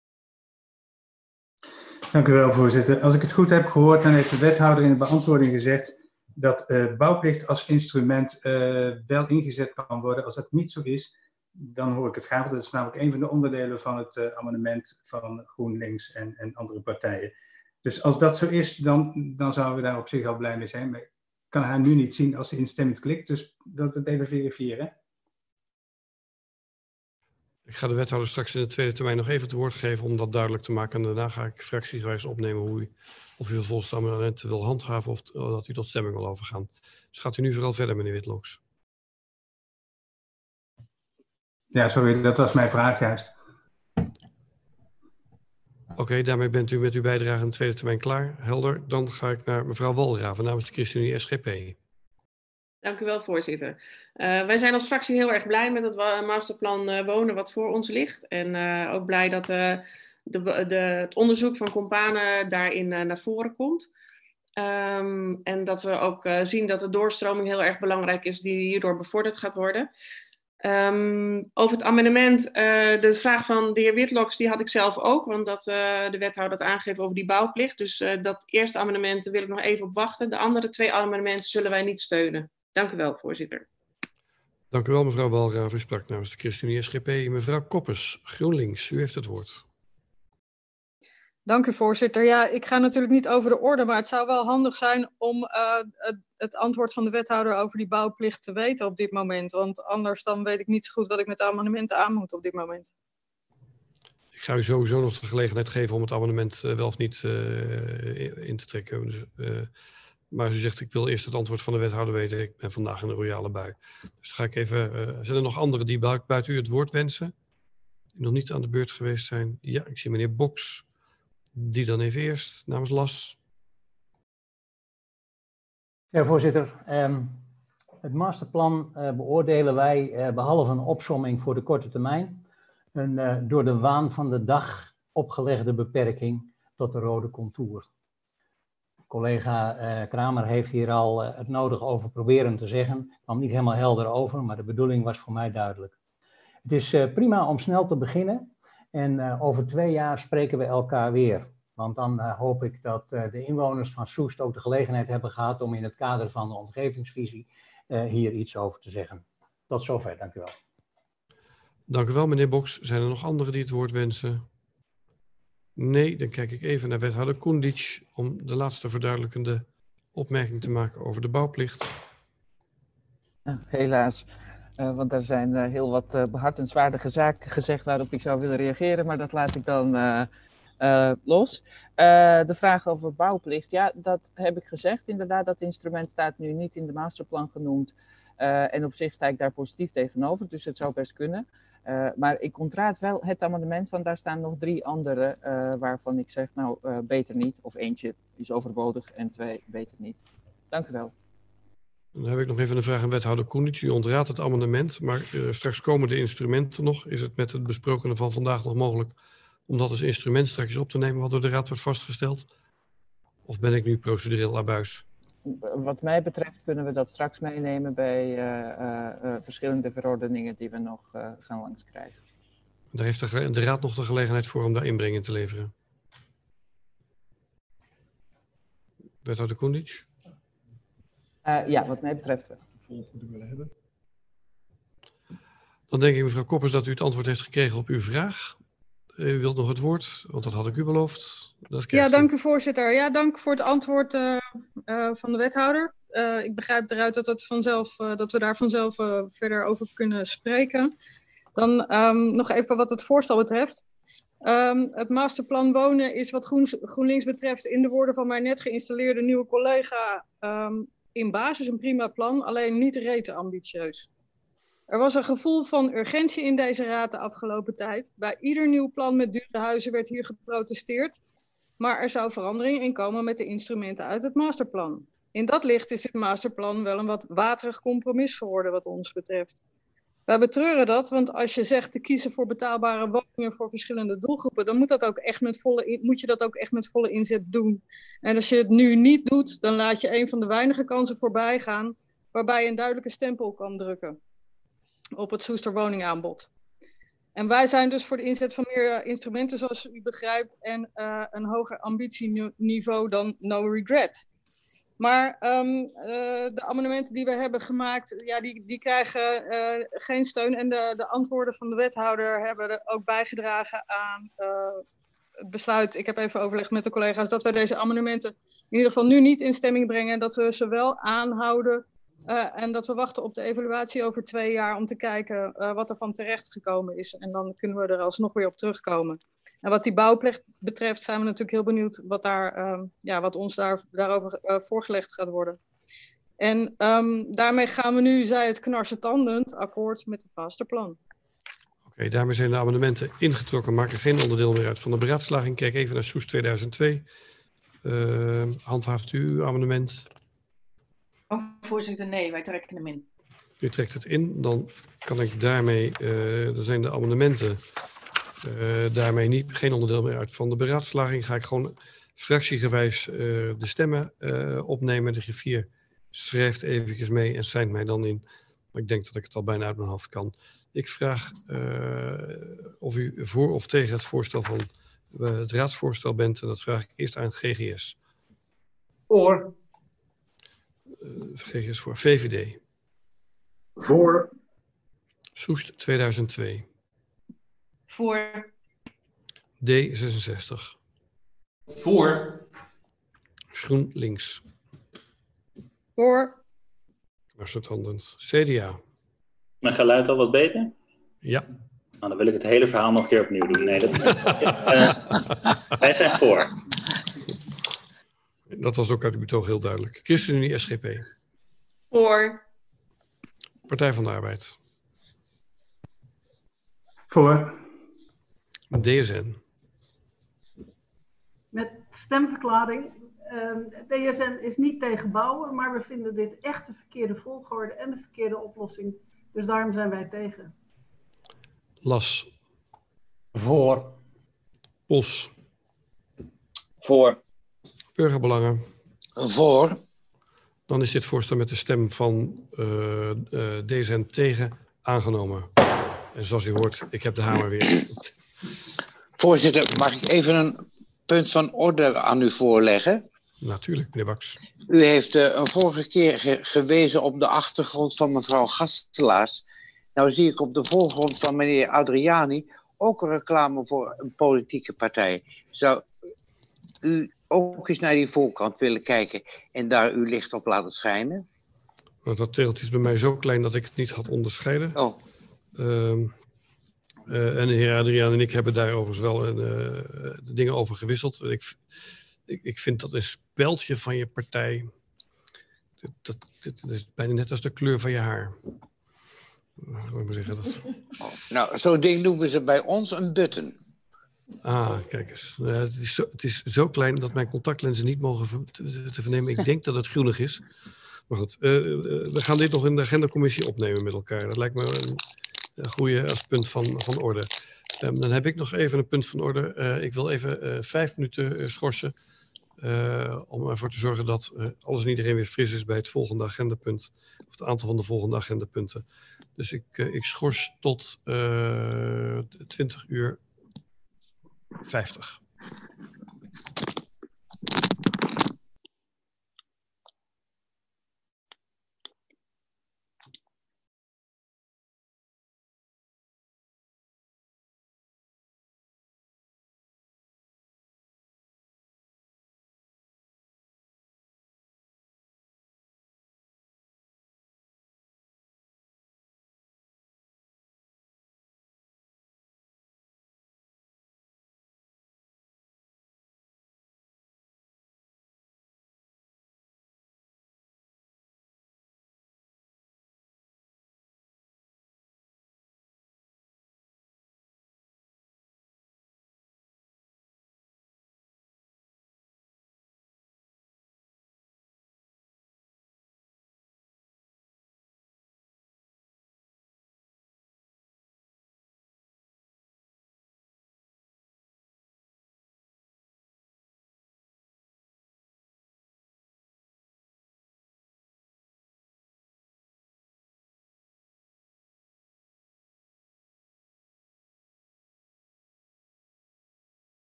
Dank u wel, voorzitter. Als ik het goed heb gehoord, dan heeft de wethouder in de beantwoording gezegd dat uh, bouwplicht als instrument uh, wel ingezet kan worden. Als dat niet zo is, dan hoor ik het graag. Dat is namelijk een van de onderdelen van het uh, amendement van GroenLinks en, en andere partijen. Dus als dat zo is, dan, dan zouden we daar op zich al blij mee zijn. Maar kan haar nu niet zien als ze instemmend klikt. Dus dat het even verifiëren. Ik ga de wethouder straks in de tweede termijn nog even het woord geven om dat duidelijk te maken. En daarna ga ik fractiegewijs opnemen hoe u, of u amendementen wil handhaven of dat u tot stemming wil overgaan. Dus gaat u nu vooral verder, meneer Witloks. Ja, sorry, dat was mijn vraag juist. Oké, daarmee bent u met uw bijdrage in de tweede termijn klaar. Helder. Dan ga ik naar mevrouw Walraven namens de ChristenUnie SGP. Dank u wel, voorzitter. Uh, wij zijn als fractie heel erg blij met het masterplan uh, wonen wat voor ons ligt. En uh, ook blij dat de, het onderzoek van Companen daarin naar voren komt. Um, en dat we ook zien dat de doorstroming heel erg belangrijk is die hierdoor bevorderd gaat worden. Um, over het amendement, uh, de vraag van de heer Witloks, die had ik zelf ook, want dat uh, de wethouder dat aangeeft over die bouwplicht. Dus uh, dat eerste amendement wil ik nog even op wachten. De andere twee amendementen zullen wij niet steunen. Dank u wel, voorzitter. Dank u wel, mevrouw Walraaf. U sprak namens de ChristenUnie SGP. Mevrouw Koppers, GroenLinks, u heeft het woord. Dank u, voorzitter. Ja, ik ga natuurlijk niet over de orde, maar het zou wel handig zijn om uh, het, antwoord van de wethouder over die bouwplicht te weten op dit moment. Want anders dan weet ik niet zo goed wat ik met de amendementen aan moet op dit moment. Ik ga u sowieso nog de gelegenheid geven om het amendement uh, wel of niet uh, in te trekken. Dus, maar u zegt, ik wil eerst het antwoord van de wethouder weten. Ik ben vandaag in een royale bui. Dus ga ik even... zijn er nog anderen die buiten u het woord wensen? Die nog niet aan de beurt geweest zijn? Ja, ik zie meneer Boks. Die dan even eerst, namens LAS. Ja, voorzitter. Um, het masterplan uh, beoordelen wij, uh, behalve een opsomming voor de korte termijn, een uh, door de waan van de dag opgelegde beperking tot de rode contour. Collega Kramer heeft hier al het nodig over proberen te zeggen. Het kwam niet helemaal helder over, maar de bedoeling was voor mij duidelijk. Het is prima om snel te beginnen, en uh, over twee jaar spreken we elkaar weer. Want dan uh, hoop ik dat uh, de inwoners van Soest ook de gelegenheid hebben gehad om in het kader van de omgevingsvisie hier iets over te zeggen. Tot zover, dank u wel. Dank u wel, meneer Boks. Zijn er nog anderen die het woord wensen? Nee, dan kijk ik even naar wethouder Koendic om de laatste verduidelijkende opmerking te maken over de bouwplicht. Helaas. Uh, want er zijn uh, heel wat uh, behartenswaardige zaken gezegd waarop ik zou willen reageren, maar dat laat ik dan los. de vraag over bouwplicht, ja, dat heb ik gezegd. Inderdaad, dat instrument staat nu niet in de masterplan genoemd. en op zich sta ik daar positief tegenover, dus het zou best kunnen. maar ik ontraad wel het amendement, want daar staan nog drie andere waarvan ik zeg, nou, beter niet. Of eentje is overbodig en twee, beter niet. Dank u wel. Dan heb ik nog even een vraag aan wethouder Koenitz. U ontraadt het amendement, maar uh, straks komen de instrumenten nog. Is het met het besprokene van vandaag nog mogelijk om dat als instrument straks op te nemen wat door de raad wordt vastgesteld? Of ben ik nu procedureel abuis? Wat mij betreft kunnen we dat straks meenemen bij uh, uh, verschillende verordeningen die we nog gaan langskrijgen. Daar heeft de, de, raad nog de gelegenheid voor om daar inbreng te leveren. Wethouder Koenitz? Uh, ja, wat mij betreft willen hebben. Dan denk ik, mevrouw Koppers, dat u het antwoord heeft gekregen op uw vraag. U wilt nog het woord, want dat had ik u beloofd. ja, dank u voorzitter. Ja, dank voor het antwoord uh, uh, van de wethouder. ik begrijp eruit dat, het vanzelf, dat we daar vanzelf verder over kunnen spreken. Dan ehm, nog even wat het voorstel betreft. Ehm, het masterplan wonen is wat Groen, GroenLinks betreft in de woorden van mijn net geïnstalleerde nieuwe collega ehm, in basis een prima plan, alleen niet rete ambitieus. Er was een gevoel van urgentie in deze raad de afgelopen tijd. Bij ieder nieuw plan met dure huizen werd hier geprotesteerd, maar er zou verandering in komen met de instrumenten uit het masterplan. In dat licht is dit masterplan wel een wat waterig compromis geworden wat ons betreft. Wij betreuren dat, want als je zegt te kiezen voor betaalbare woningen voor verschillende doelgroepen, dan moet, dat ook echt met volle, moet je dat ook echt met volle inzet doen. En als je het nu niet doet, dan laat je een van de weinige kansen voorbij gaan waarbij je een duidelijke stempel kan drukken op het Soester woningaanbod. En wij zijn dus voor de inzet van meer instrumenten, zoals u begrijpt, en uh, een hoger ambitieniveau dan no regret. Maar um, uh, de amendementen die we hebben gemaakt, ja, die, die krijgen uh, geen steun. En de, de antwoorden van de wethouder hebben ook bijgedragen aan uh, het besluit. Ik heb even overlegd met de collega's dat we deze amendementen in ieder geval nu niet in stemming brengen. Dat we ze wel aanhouden. En dat we wachten op de evaluatie over twee jaar om te kijken wat er van terecht gekomen is. En dan kunnen we er alsnog weer op terugkomen. En wat die bouwplicht betreft zijn we natuurlijk heel benieuwd wat, daar, uh, ja, wat ons daar, daarover uh, voorgelegd gaat worden. En um, daarmee gaan we nu, zij het knarsen tandend, akkoord met het masterplan. Oké, daarmee zijn de amendementen ingetrokken, maken geen onderdeel meer uit van de beraadslaging. Kijk even naar Soes 2002. Uh, handhaaft u amendement? Voorzitter, nee, wij trekken hem in. U trekt het in, dan kan ik daarmee, uh, er zijn de amendementen uh, daarmee niet, geen onderdeel meer uit van de beraadslaging. Ga ik gewoon fractiegewijs uh, de stemmen uh, opnemen. De griffier schrijft eventjes mee en zijnt mij dan in. Maar ik denk dat ik het al bijna uit mijn hoofd kan. Ik vraag of u voor of tegen het voorstel van het raadsvoorstel bent. En dat vraag ik eerst aan GGS. Voor. GGS voor VVD. Voor. Soest 2002. Voor. D66. Voor. GroenLinks. Voor. Knarsetandend. CDA. Mijn geluid al wat beter? Ja. Nou, dan wil ik het hele verhaal nog een keer opnieuw doen. Nee, dat, uh, wij zijn voor. Dat was ook uit uw betoog heel duidelijk. ChristenUnie SGP. Voor. Partij van de Arbeid. Voor. DSN. Met stemverklaring. Uh, DSN is niet tegen bouwen, maar we vinden dit echt de verkeerde volgorde en de verkeerde oplossing. Dus daarom zijn wij tegen. Las. Voor. Bos. Voor. Burgerbelangen. Voor. Dan is dit voorstel met de stem van uh, uh, DSN tegen aangenomen. En zoals u hoort, ik heb de hamer weer. Voorzitter, mag ik even een punt van orde aan u voorleggen? Natuurlijk, meneer Baks. U heeft uh, een vorige keer ge gewezen op de achtergrond van mevrouw Gastelaars. Nou zie ik op de voorgrond van meneer Adriani ook een reclame voor een politieke partij. Zou u ook eens naar die voorkant willen kijken en daar uw licht op laten schijnen? Nou, dat teeltje is bij mij zo klein dat ik het niet had onderscheiden. Oh. Uh, uh, en de heer Adriaan en ik hebben daar overigens wel een, uh, dingen over gewisseld. Ik, ik, ik, vind dat een speldje van je partij. Dat, dat, dat, is bijna net als de kleur van je haar. Hoe moet ik zeggen dat? Nou, zo'n ding noemen ze bij ons een button. Ah, kijk eens. Het, is zo, het, is zo, klein dat mijn contactlenzen niet mogen te, vernemen. Ik denk dat het groenig is. Maar goed, we gaan dit nog in de agendacommissie opnemen met elkaar. Dat lijkt me een, goede als punt van, van orde. Um, dan heb ik nog even een punt van orde. Ik wil even vijf minuten schorsen. om ervoor te zorgen dat alles en iedereen weer fris is bij het volgende agendapunt. Of het aantal van de volgende agendapunten. Dus ik, ik schors tot 20 uur 50.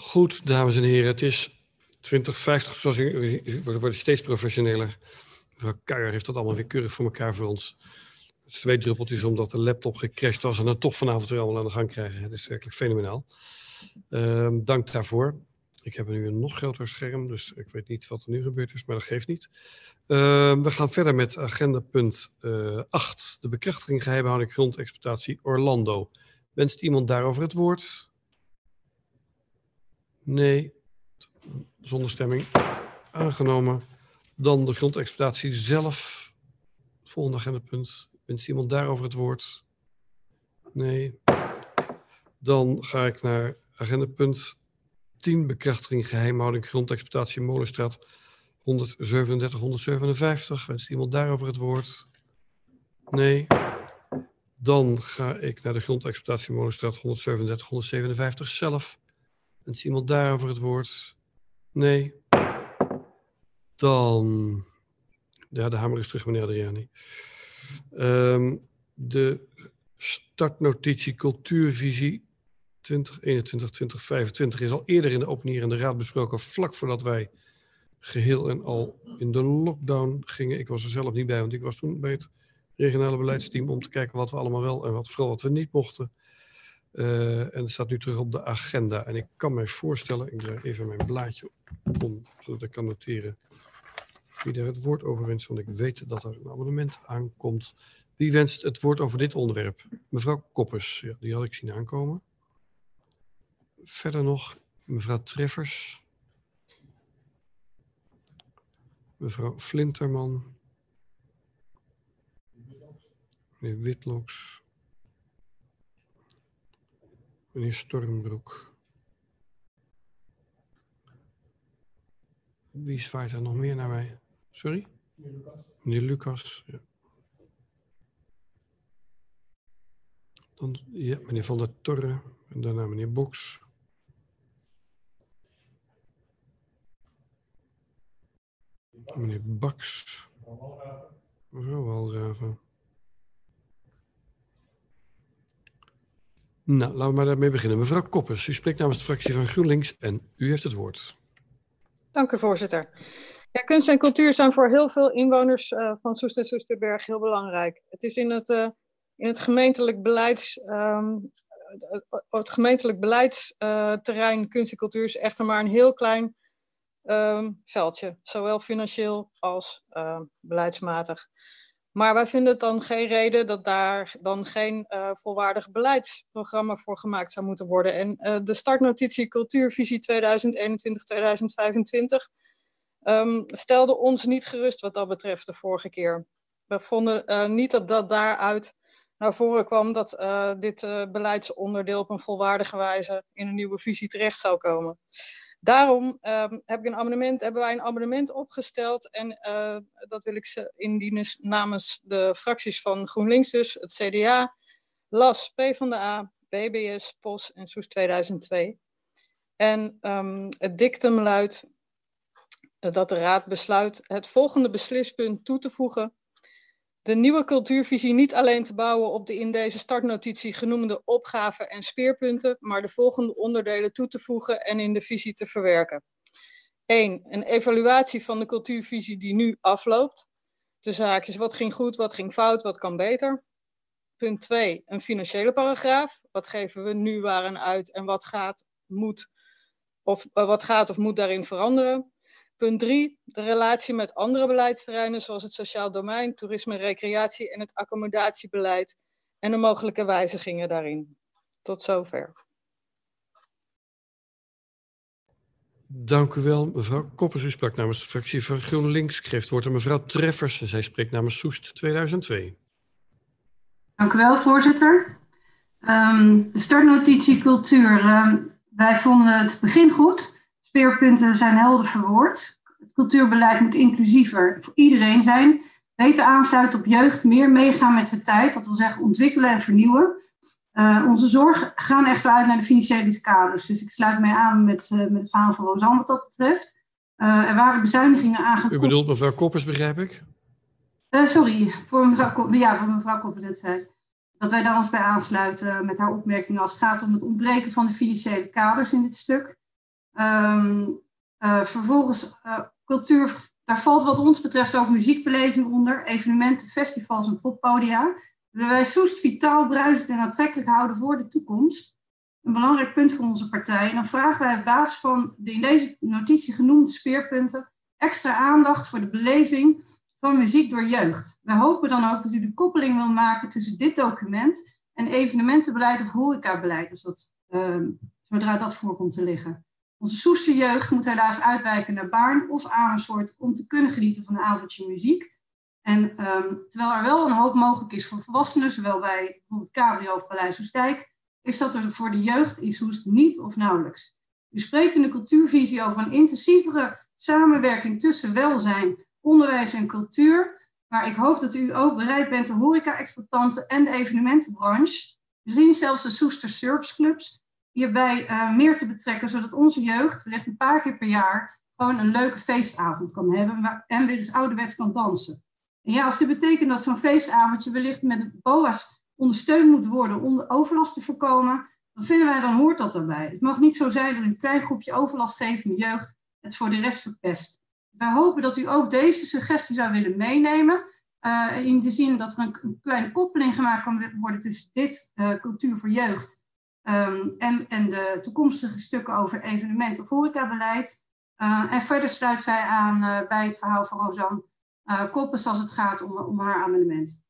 Goed, dames en heren, het is 2050, zoals u, we worden steeds professioneler. Mevrouw Kuijer heeft dat allemaal weer keurig voor elkaar voor ons. Het twee druppeltjes omdat de laptop gecrashed was en dan toch vanavond weer allemaal aan de gang krijgen. Het is werkelijk fenomenaal. Ehm, dank daarvoor. Ik heb nu een nog groter scherm, dus ik weet niet wat er nu gebeurd is, maar dat geeft niet. Ehm, we gaan verder met agenda punt 8. de bekrachtiging geheimhouding grondexploitatie Orlando. Wenst iemand daarover het woord? Nee. Zonder stemming. Aangenomen. Dan de grondexploitatie zelf. Volgende agendapunt. Wenst iemand daarover het woord? Nee. Dan ga ik naar agendapunt 10. Bekrachtiging geheimhouding grondexploitatie Molenstraat 137, 157. Wenst iemand daarover het woord? Nee. Dan ga ik naar de grondexploitatie Molenstraat 137, 157 zelf. Wenst iemand daarover het woord? Nee. Dan. Ja, de hamer is terug, meneer Adriani. Ehm, de startnotitie Cultuurvisie 2021-2025 is al eerder in de openierende raad besproken, vlak voordat wij geheel en al in de lockdown gingen. Ik was er zelf niet bij, want ik was toen bij het regionale beleidsteam om te kijken wat we allemaal wel en wat, vooral wat we niet mochten. Eh, en het staat nu terug op de agenda. En ik kan mij voorstellen, ik draai even mijn blaadje om, zodat ik kan noteren wie daar het woord over wenst, want ik weet dat er een abonnement aankomt. Wie wenst het woord over dit onderwerp? Mevrouw Koppes, ja, die had ik zien aankomen. Verder nog mevrouw Treffers. Mevrouw Flinterman. Meneer Witloks. Meneer Stormbroek. Wie zwaait er nog meer naar mij? Sorry? Meneer Lucas. Ja. Dan, ja, meneer Van der Torre. En daarna meneer Boks. Meneer Baks. Mevrouw Walraven. Nou, laten we maar daarmee beginnen. Mevrouw Koppers, u spreekt namens de fractie van GroenLinks en u heeft het woord. Dank u, voorzitter. Ja, kunst en cultuur zijn voor heel veel inwoners eh, van Soest en Soesterberg heel belangrijk. Het is in het, eh, in het gemeentelijk beleids, het- het gemeentelijk beleidsterrein kunst en cultuur is echter maar een heel klein ehm, veldje, zowel financieel als ehm, beleidsmatig. Maar wij vinden het dan geen reden dat daar dan geen eh, volwaardig beleidsprogramma voor gemaakt zou moeten worden. En eh, de startnotitie Cultuurvisie 2021-2025 ehm, stelde ons niet gerust wat dat betreft de vorige keer. We vonden eh, niet dat dat daaruit naar voren kwam dat dit beleidsonderdeel op een volwaardige wijze in een nieuwe visie terecht zou komen. Daarom ehm, heb ik een amendement, hebben wij een amendement opgesteld en eh, dat wil ik ze indienen namens de fracties van GroenLinks dus, het CDA, LAS, PvdA, BBS, POS en SOES 2002. En ehm, het dictum luidt eh, dat de Raad besluit het volgende beslispunt toe te voegen. De nieuwe cultuurvisie niet alleen te bouwen op de in deze startnotitie genoemde opgaven en speerpunten, maar de volgende onderdelen toe te voegen en in de visie te verwerken. 1. Een evaluatie van de cultuurvisie die nu afloopt. De zaakjes, wat ging goed, wat ging fout, wat kan beter. Punt 2. Een financiële paragraaf. Wat geven we nu waaraan uit en wat gaat, moet, of, eh, wat gaat of moet daarin veranderen. Punt 3. De relatie met andere beleidsterreinen zoals het sociaal domein, toerisme en recreatie en het accommodatiebeleid en de mogelijke wijzigingen daarin. Tot zover. Dank u wel, mevrouw Koppers. U sprak namens de fractie van GroenLinks. Ik geef het woord aan mevrouw Treffers. en Zij spreekt namens Soest 2002. Dank u wel, voorzitter. Ehm, de startnotitie cultuur. ehm, wij vonden het begin goed. Speerpunten zijn helder verwoord. Het cultuurbeleid moet inclusiever voor iedereen zijn. Beter aansluiten op jeugd, meer meegaan met de tijd. Dat wil zeggen ontwikkelen en vernieuwen. Eh, onze zorg gaan echter uit naar de financiële kaders. Dus ik sluit mij aan met, eh, met het verhaal van Rosanne wat dat betreft. Eh, er waren bezuinigingen U aangekondigd. bedoelt mevrouw Koppers, begrijp ik? Sorry, voor mevrouw, Kop- ja, voor mevrouw net zei. Dat wij daar ons bij aansluiten met haar opmerkingen als het gaat om het ontbreken van de financiële kaders in dit stuk. Eh, vervolgens uh, cultuur, daar valt wat ons betreft ook muziekbeleving onder, evenementen, festivals en poppodia. Willen wij Soest vitaal, bruisend en aantrekkelijk houden voor de toekomst. Een belangrijk punt voor onze partij. En dan vragen wij op basis van de in deze notitie genoemde speerpunten extra aandacht voor de beleving van muziek door jeugd. Wij hopen dan ook dat u de koppeling wil maken tussen dit document en evenementenbeleid of horecabeleid, als dat, ehm, zodra dat voor komt te liggen. Onze Soester jeugd moet helaas uitwijken naar Baarn of Amersfoort om te kunnen genieten van een avondje muziek. En ehm, terwijl er wel een hoop mogelijk is voor volwassenen, zowel bij bijvoorbeeld Cabrio of Paleis Oestdijk, is dat er voor de jeugd in Soest niet of nauwelijks. U spreekt in de cultuurvisie over een intensievere samenwerking tussen welzijn, onderwijs en cultuur. Maar ik hoop dat u ook bereid bent de horeca-exploitanten en de evenementenbranche, misschien zelfs de Soester Serviceclubs, hierbij uh, meer te betrekken, zodat onze jeugd wellicht een paar keer per jaar gewoon een leuke feestavond kan hebben en weer eens ouderwets kan dansen. En ja, als dit betekent dat zo'n feestavondje wellicht met BOA's ondersteund moet worden om de overlast te voorkomen, dan vinden wij dan hoort dat daarbij. Het mag niet zo zijn dat een klein groepje overlastgevende jeugd het voor de rest verpest. Wij hopen dat u ook deze suggestie zou willen meenemen. Uh, in de zin dat er een, kleine koppeling gemaakt kan worden tussen dit uh, cultuur voor jeugd um, en, en de toekomstige stukken over evenement of horecabeleid. Uh, en verder sluiten wij aan bij het verhaal van Rosanne Koppes als het gaat om, om haar amendement.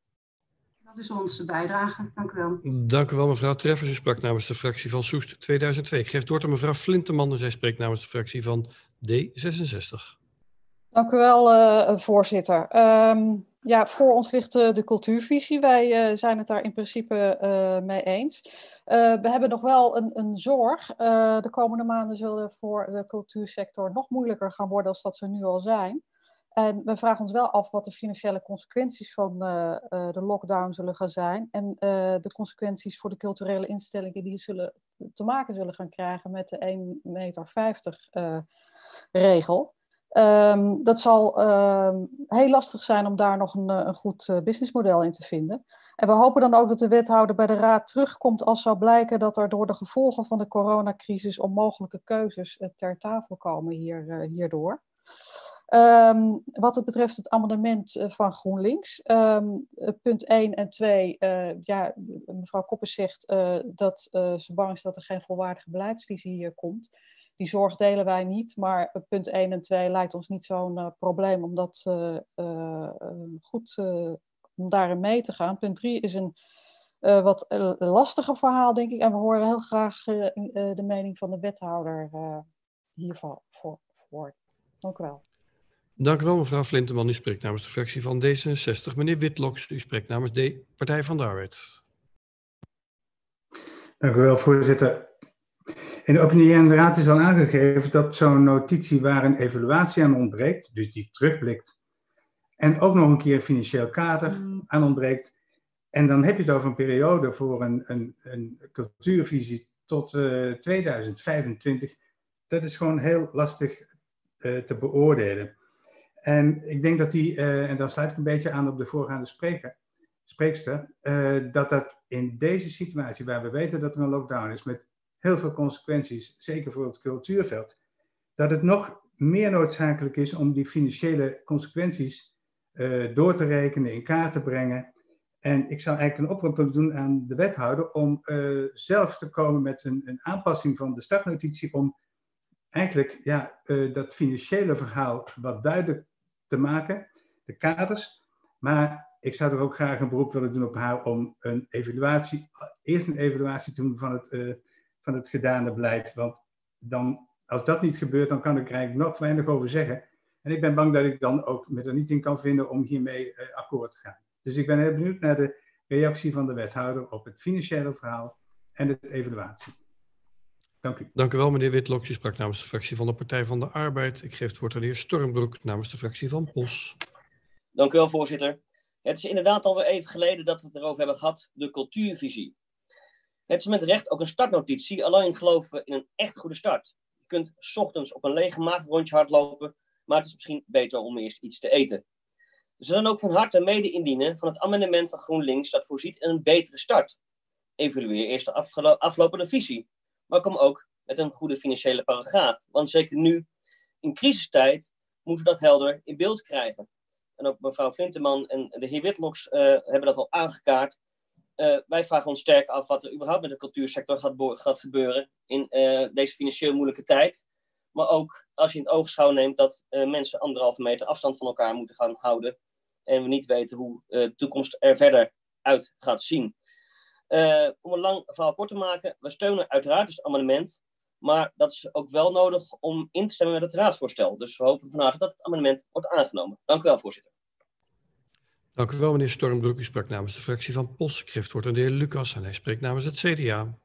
Dat is onze bijdrage. Dank u wel. Dank u wel, mevrouw Treffers. U sprak namens de fractie van Soest 2002. Ik geef het woord aan mevrouw Flinteman. Zij spreekt namens de fractie van D66. Dank u wel, uh, voorzitter. Um, ja, voor ons ligt uh, de cultuurvisie. Wij uh, zijn het daar in principe mee eens. we hebben nog wel een, een zorg. de komende maanden zullen voor de cultuursector nog moeilijker gaan worden als dat ze nu al zijn. En we vragen ons wel af wat de financiële consequenties van de lockdown zullen gaan zijn. En de consequenties voor de culturele instellingen die zullen te maken zullen gaan krijgen met de 1,50 meter regel. Um, dat zal um, heel lastig zijn om daar nog een, een goed businessmodel in te vinden. En we hopen dan ook dat de wethouder bij de raad terugkomt als zou blijken dat er door de gevolgen van de coronacrisis onmogelijke keuzes ter tafel komen hier, hierdoor. Um, wat het betreft het amendement eh, van GroenLinks, punt 1 en 2, uh, eh, ja, mevrouw Koppers zegt uh, dat ze bang is dat er geen volwaardige beleidsvisie hier komt. Die zorg delen wij niet, maar punt 1 en 2 lijkt ons niet zo'n probleem om dat goed om daarin mee te gaan. Punt 3 is een wat lastiger verhaal, denk ik, en we horen heel graag de mening van de wethouder hiervan voor, voor. Dank u wel. Dank u wel, mevrouw Flinteman. U spreekt namens de fractie van D66. Meneer Witloks, u spreekt namens de Partij van de Arbeid. Dank u wel, voorzitter. In de opinierende raad is al aangegeven dat zo'n notitie waar een evaluatie aan ontbreekt, dus die terugblikt, en ook nog een keer een financieel kader mm. aan ontbreekt. En dan heb je het over een periode voor een, een, een cultuurvisie tot uh, eh, 2025. Dat is gewoon heel lastig uh, te beoordelen. En ik denk dat die, uh, en dan sluit ik een beetje aan op de voorgaande spreker, spreekster, dat dat in deze situatie, waar we weten dat er een lockdown is, met heel veel consequenties, zeker voor het cultuurveld, dat het nog meer noodzakelijk is om die financiële consequenties uh, door te rekenen, in kaart te brengen. En ik zou eigenlijk een oproep willen doen aan de wethouder om zelf te komen met een, een aanpassing van de startnotitie om eigenlijk ja, uh, dat financiële verhaal wat duidelijk te maken, de kaders. Maar ik zou er ook graag een beroep willen doen op haar om een evaluatie, eerst een evaluatie te doen van het, van het gedane beleid. Want dan, als dat niet gebeurt, dan kan ik er eigenlijk nog weinig over zeggen. En ik ben bang dat ik dan ook me er niet in kan vinden om hiermee uh, akkoord te gaan. Dus ik ben heel benieuwd naar de reactie van de wethouder op het financiële verhaal en de evaluatie. Dank u. Dank u wel, meneer Witlok. U sprak namens de fractie van de Partij van de Arbeid. Ik geef het woord aan de heer Stormbroek namens de fractie van POS. Dank u wel, voorzitter. Het is inderdaad alweer even geleden dat we het erover hebben gehad, de cultuurvisie. Het is met recht ook een startnotitie, alleen geloven we in een echt goede start. Je kunt ochtends op een lege maag rondje hardlopen, maar het is misschien beter om eerst iets te eten. We zullen ook van harte mede indienen van het amendement van GroenLinks dat voorziet in een betere start. Evalueer eerst de aflopende visie maar kom ook met een goede financiële paragraaf. Want zeker nu, in crisistijd, moeten we dat helder in beeld krijgen. En ook mevrouw Flinteman en de heer Witloks uh, hebben dat al aangekaart. Uh, wij vragen ons sterk af wat er überhaupt met de cultuursector gaat, gaat gebeuren in uh, deze financieel moeilijke tijd. Maar ook als je in het oogschouw neemt dat mensen anderhalve meter afstand van elkaar moeten gaan houden. En we niet weten hoe de toekomst er verder uit gaat zien. om een lang verhaal kort te maken, we steunen uiteraard dus het amendement. Maar dat is ook wel nodig om in te stemmen met het raadsvoorstel. Dus we hopen van harte dat het amendement wordt aangenomen. Dank u wel, voorzitter. Dank u wel, meneer Stormbroek. U sprak namens de fractie van POS. Schrift wordt aan de heer Lucas en hij spreekt namens het CDA.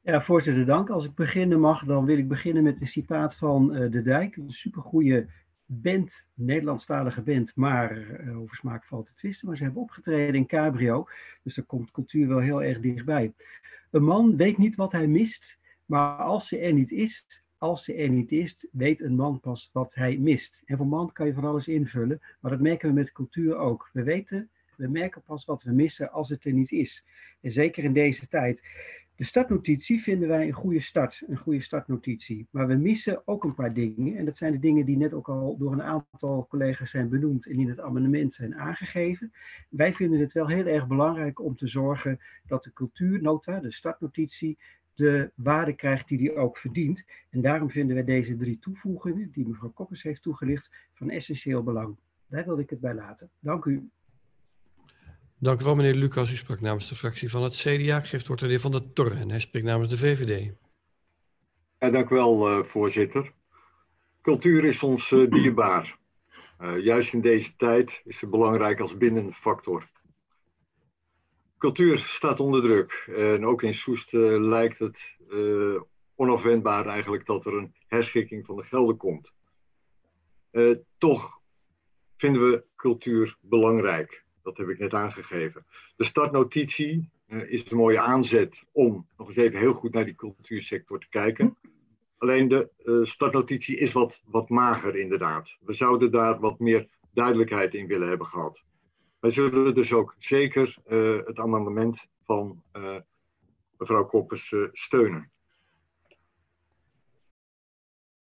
Ja, voorzitter, dank. Als ik beginnen mag, dan wil ik beginnen met een citaat van uh, De Dijk. Een supergoeie band, Nederlandstalige band, maar uh, over smaak valt te twisten. Maar ze hebben opgetreden in Cabrio, dus daar komt cultuur wel heel erg dichtbij. Een man weet niet wat hij mist, maar als ze er niet is, als ze er niet is, weet een man pas wat hij mist. En voor man kan je van alles invullen, maar dat merken we met cultuur ook. We weten, we merken pas wat we missen als het er niet is. En zeker in deze tijd. De startnotitie vinden wij een goede start, een goede startnotitie. Maar we missen ook een paar dingen. En dat zijn de dingen die net ook al door een aantal collega's zijn benoemd en in het amendement zijn aangegeven. Wij vinden het wel heel erg belangrijk om te zorgen dat de cultuurnota, de startnotitie, de waarde krijgt die die ook verdient. En daarom vinden wij deze drie toevoegingen, die mevrouw Koppers heeft toegelicht, van essentieel belang. Daar wilde ik het bij laten. Dank u. Dank u wel, meneer Lucas. U sprak namens de fractie van het CDA. Geeft wordt de heer Van der Torre en hij spreekt namens de VVD. Ja, dank u wel, uh, voorzitter. Cultuur is ons uh, dierbaar. Uh, juist in deze tijd is het belangrijk als bindende factor. Cultuur staat onder druk. En ook in Soest uh, lijkt het uh, onafwendbaar eigenlijk dat er een herschikking van de gelden komt. Uh, toch vinden we cultuur belangrijk. Dat heb ik net aangegeven. De startnotitie is een mooie aanzet om nog eens even heel goed naar die cultuursector te kijken. Alleen de startnotitie is wat, wat mager inderdaad. We zouden daar wat meer duidelijkheid in willen hebben gehad. Wij zullen dus ook zeker uh, het amendement van uh, mevrouw Koppers uh, steunen.